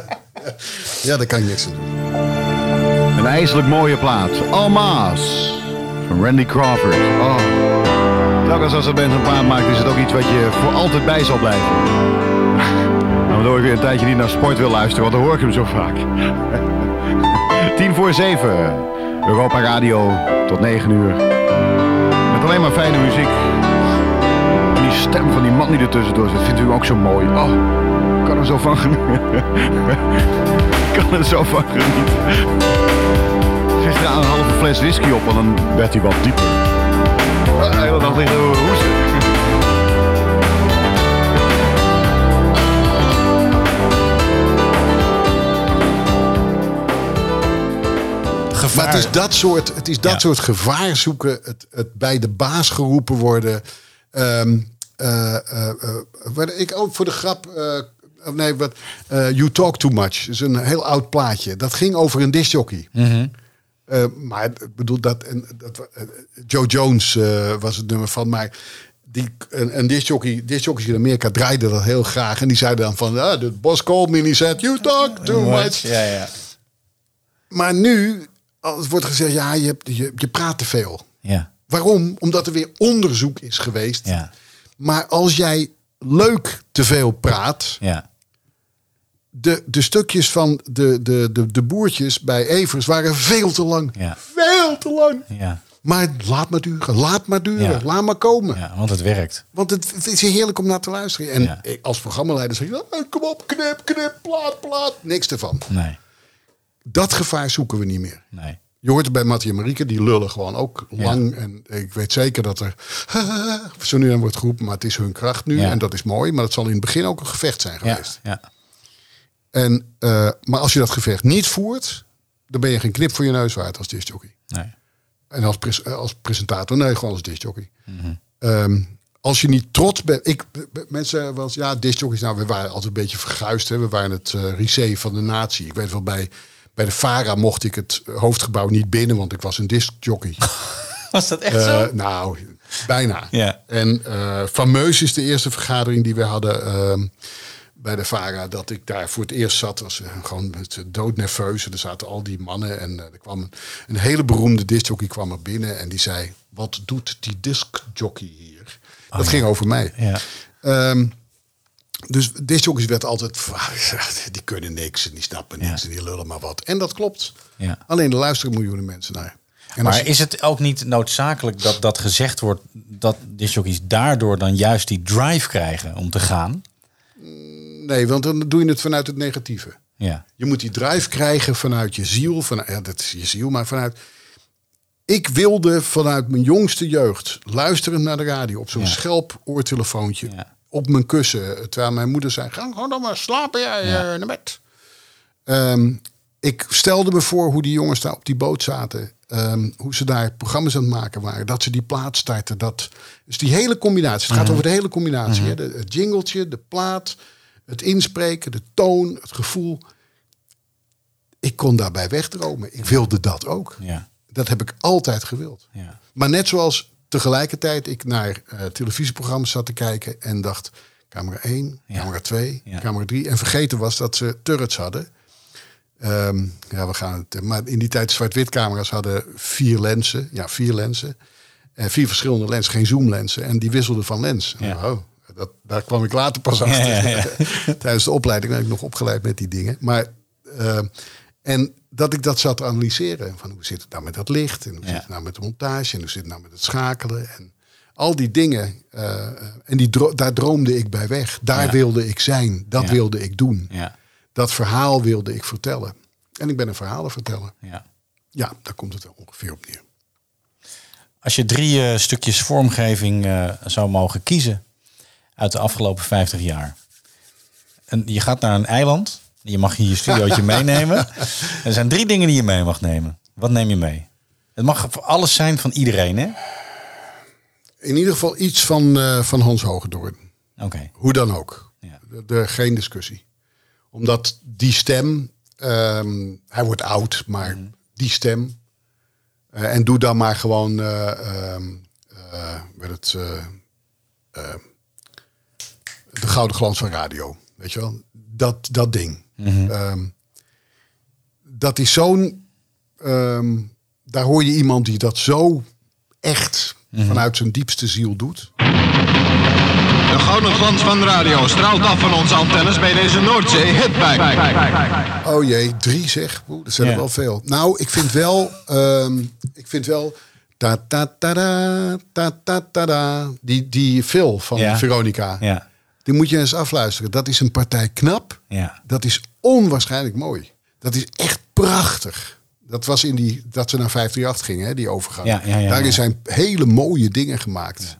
ja, daar kan ik niks aan doen. Een ijselijk mooie plaat. Almaas. Van Randy Crawford. Oh. Telkens als er band een plaat maakt, is het ook iets wat je voor altijd bij zal blijven. Een tijdje niet naar sport wil luisteren, want dan hoor ik hem zo vaak. 10 voor 7. Europa Radio tot 9 uur. Met alleen maar fijne muziek. En die stem van die man die er tussendoor zit, vindt u ook zo mooi. Oh, ik kan er zo van genieten. Ik kan er zo van genieten. Gisteren een halve fles whisky op en dan werd hij wat dieper. De hele dag liggen we hoesten. Maar het is dat soort, het is dat soort gevaar zoeken. Het, het bij de baas geroepen worden. Ehm, eh, eh, eh, ik ook voor de grap. of nee, wat. you talk too much. Dat is een heel oud plaatje. Dat ging over een discjockey. Mhm. Maar ik bedoel dat, en, dat Joe Jones was het nummer van, maar die, een, een discjockey, discjockeys in Amerika draaiden dat heel graag. En die zeiden dan van, ah, de boss called me and he said, you talk too much. Ja, ja. Maar nu als wordt gezegd, ja, je, hebt- je, je praat te veel. Ja. Waarom? Omdat er weer onderzoek is geweest. Ja. Maar als jij leuk te veel praat, Ja. de, de stukjes van de, de, de, de boertjes bij Evers waren veel te lang. Ja. Veel te lang. Ja. Maar laat maar duren, laat maar duren, Ja. laat maar komen. ja, want het werkt. Want het, het is heerlijk om naar te luisteren. En Ja. als programmaleider zeg je, "Ah, kom op, knip, knip, plaat, plaat. Niks ervan. Nee. Dat gevaar zoeken we niet meer. Nee. Je hoort het bij Mattie en Marieke, die lullen gewoon ook lang. En ik weet zeker dat er zo nu en dan wordt geroepen, maar het is hun kracht nu. Ja. En dat is mooi, maar dat zal in het begin ook een gevecht zijn geweest. Ja. En, eh, maar als je dat gevecht niet voert, dan ben je geen knip voor je neus waard als discjockey. Nee. En als, pres- eh, als presentator, nee, gewoon als discjockey. Mhm. Ehm, als je niet trots bent. Ik, mensen eens, ja, discjockeys, nou, we waren altijd een beetje verguisd. Hè? We waren het ricé van de natie. Ik weet wel bij, Bij de Vara mocht ik het hoofdgebouw niet binnen, want ik was een discjockey. Was dat echt Eh, zo? Nou, bijna. Ja. En eh fameus is de eerste vergadering die we hadden ehm, bij de VARA. Dat ik daar voor het eerst zat. was eh, gewoon doodnerveus. En er zaten al die mannen. En er kwam een, een hele beroemde discjockey kwam er binnen. En die zei, wat doet die discjockey hier? dat ging over mij. Ja. Ehm, dus discjockeys werd altijd... Die kunnen niks en die snappen niks en die lullen maar wat. En dat klopt. Ja. Alleen er luisteren miljoenen mensen naar. En maar je- is het ook niet noodzakelijk dat dat gezegd wordt dat discjockeys daardoor dan juist die drive krijgen om te gaan? Nee, want dan doe je het vanuit het negatieve. Ja. Je moet die drive krijgen vanuit je ziel. Vanuit, ja, dat is je ziel, maar vanuit... Ik wilde vanuit mijn jongste jeugd, luisterend naar de radio... op zo'n Ja. schelp oortelefoontje, op mijn kussen... terwijl mijn moeder zei, ga gewoon dan maar slapen, jij eh, naar bed. Ehm, ik stelde me voor hoe die jongens daar op die boot zaten. ehm, hoe ze daar programma's aan het maken waren. Dat ze die plaat starten. Dat, dus die hele combinatie. Het gaat Mhm. over de hele combinatie. Mhm. hè? De, het jingletje, de plaat, het inspreken, de toon, het gevoel. Ik kon daarbij wegdromen. Ik wilde dat ook. Ja. Dat heb ik altijd gewild. Ja. Maar net zoals tegelijkertijd ik naar eh, televisieprogramma's zat te kijken en dacht... camera 1, camera 2, camera 3. En vergeten was dat ze turrets hadden. Ehm, ja, we gaan het... Maar in die tijd zwart-wit camera's hadden vier lenzen. Ja, vier lenzen. En vier verschillende lenzen, geen zoomlenzen. En die wisselden van lens. En, Oh, dat, daar kwam ik later pas achter. Tijdens de opleiding ben ik nog opgeleid met die dingen. Maar, ehm, en dat ik dat zat te analyseren. Van hoe zit het nou met dat licht? En hoe zit het nou met de montage? En hoe zit het nou met het schakelen? En al die dingen. eh, en die dro- daar droomde ik bij weg. Daar Ja. wilde ik zijn. Dat Ja. wilde ik doen. Ja. Dat verhaal wilde ik vertellen. En ik ben een verhalenverteller. Ja. Ja, daar komt het ongeveer op neer. Als je drie eh, stukjes vormgeving eh, zou mogen kiezen uit de afgelopen 50 jaar. En je gaat naar een eiland. Je mag hier je studiootje meenemen. En er zijn drie dingen die je mee mag nemen. Wat neem je mee? Het mag voor alles zijn van iedereen, hè? In ieder geval iets van, eh, van Hans Hogedoorn. Oké. Hoe dan ook. Er- geen discussie. Omdat die stem, ehm, hij wordt oud, maar die stem. eh, en doe dan maar gewoon ehm, eh, met het, eh, eh, de gouden glans van radio. Weet je wel? Dat, dat ding. Mhm. Ehm, dat is zo'n. ehm, daar hoor je iemand die dat zo echt vanuit zijn diepste ziel doet. De gouden glans van de radio straalt af van onze antennes bij deze Noordzee hitback. Oh jee, drie zeg. Oeh, dat zijn er wel veel. Nou, ik vind wel, ehm, ik vind wel, ta ta ta da, ta ta ta da, die die Phil van Ja. Veronica. Ja. Die moet je eens afluisteren. Dat is een partij knap. Ja. Dat is onwaarschijnlijk mooi. Dat is echt prachtig. Dat was in die dat ze naar 538 gingen, hè, die overgang. Ja, ja, ja, Daarin zijn hele mooie dingen gemaakt.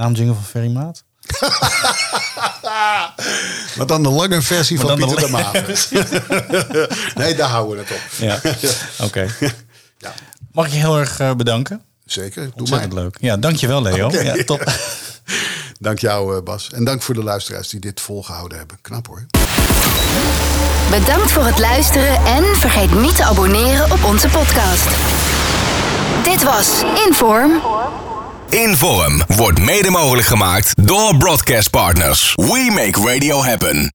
Naamjingle van Ferry Maat? Maar dan de lange versie Maar van de Pieter de lange Maat. nee, daar houden we het op. Ja, oké. Mag ik je heel erg eh, bedanken? Zeker, doe Ontzettend maar. leuk. Ja, dankjewel Leo. Ja, top. Dank jou, eh, Bas. En dank voor de luisteraars die dit volgehouden hebben. Knap hoor. Bedankt voor het luisteren en vergeet niet te abonneren op onze podcast. Dit was Inform. Inform wordt mede mogelijk gemaakt door broadcastpartners. We make radio happen.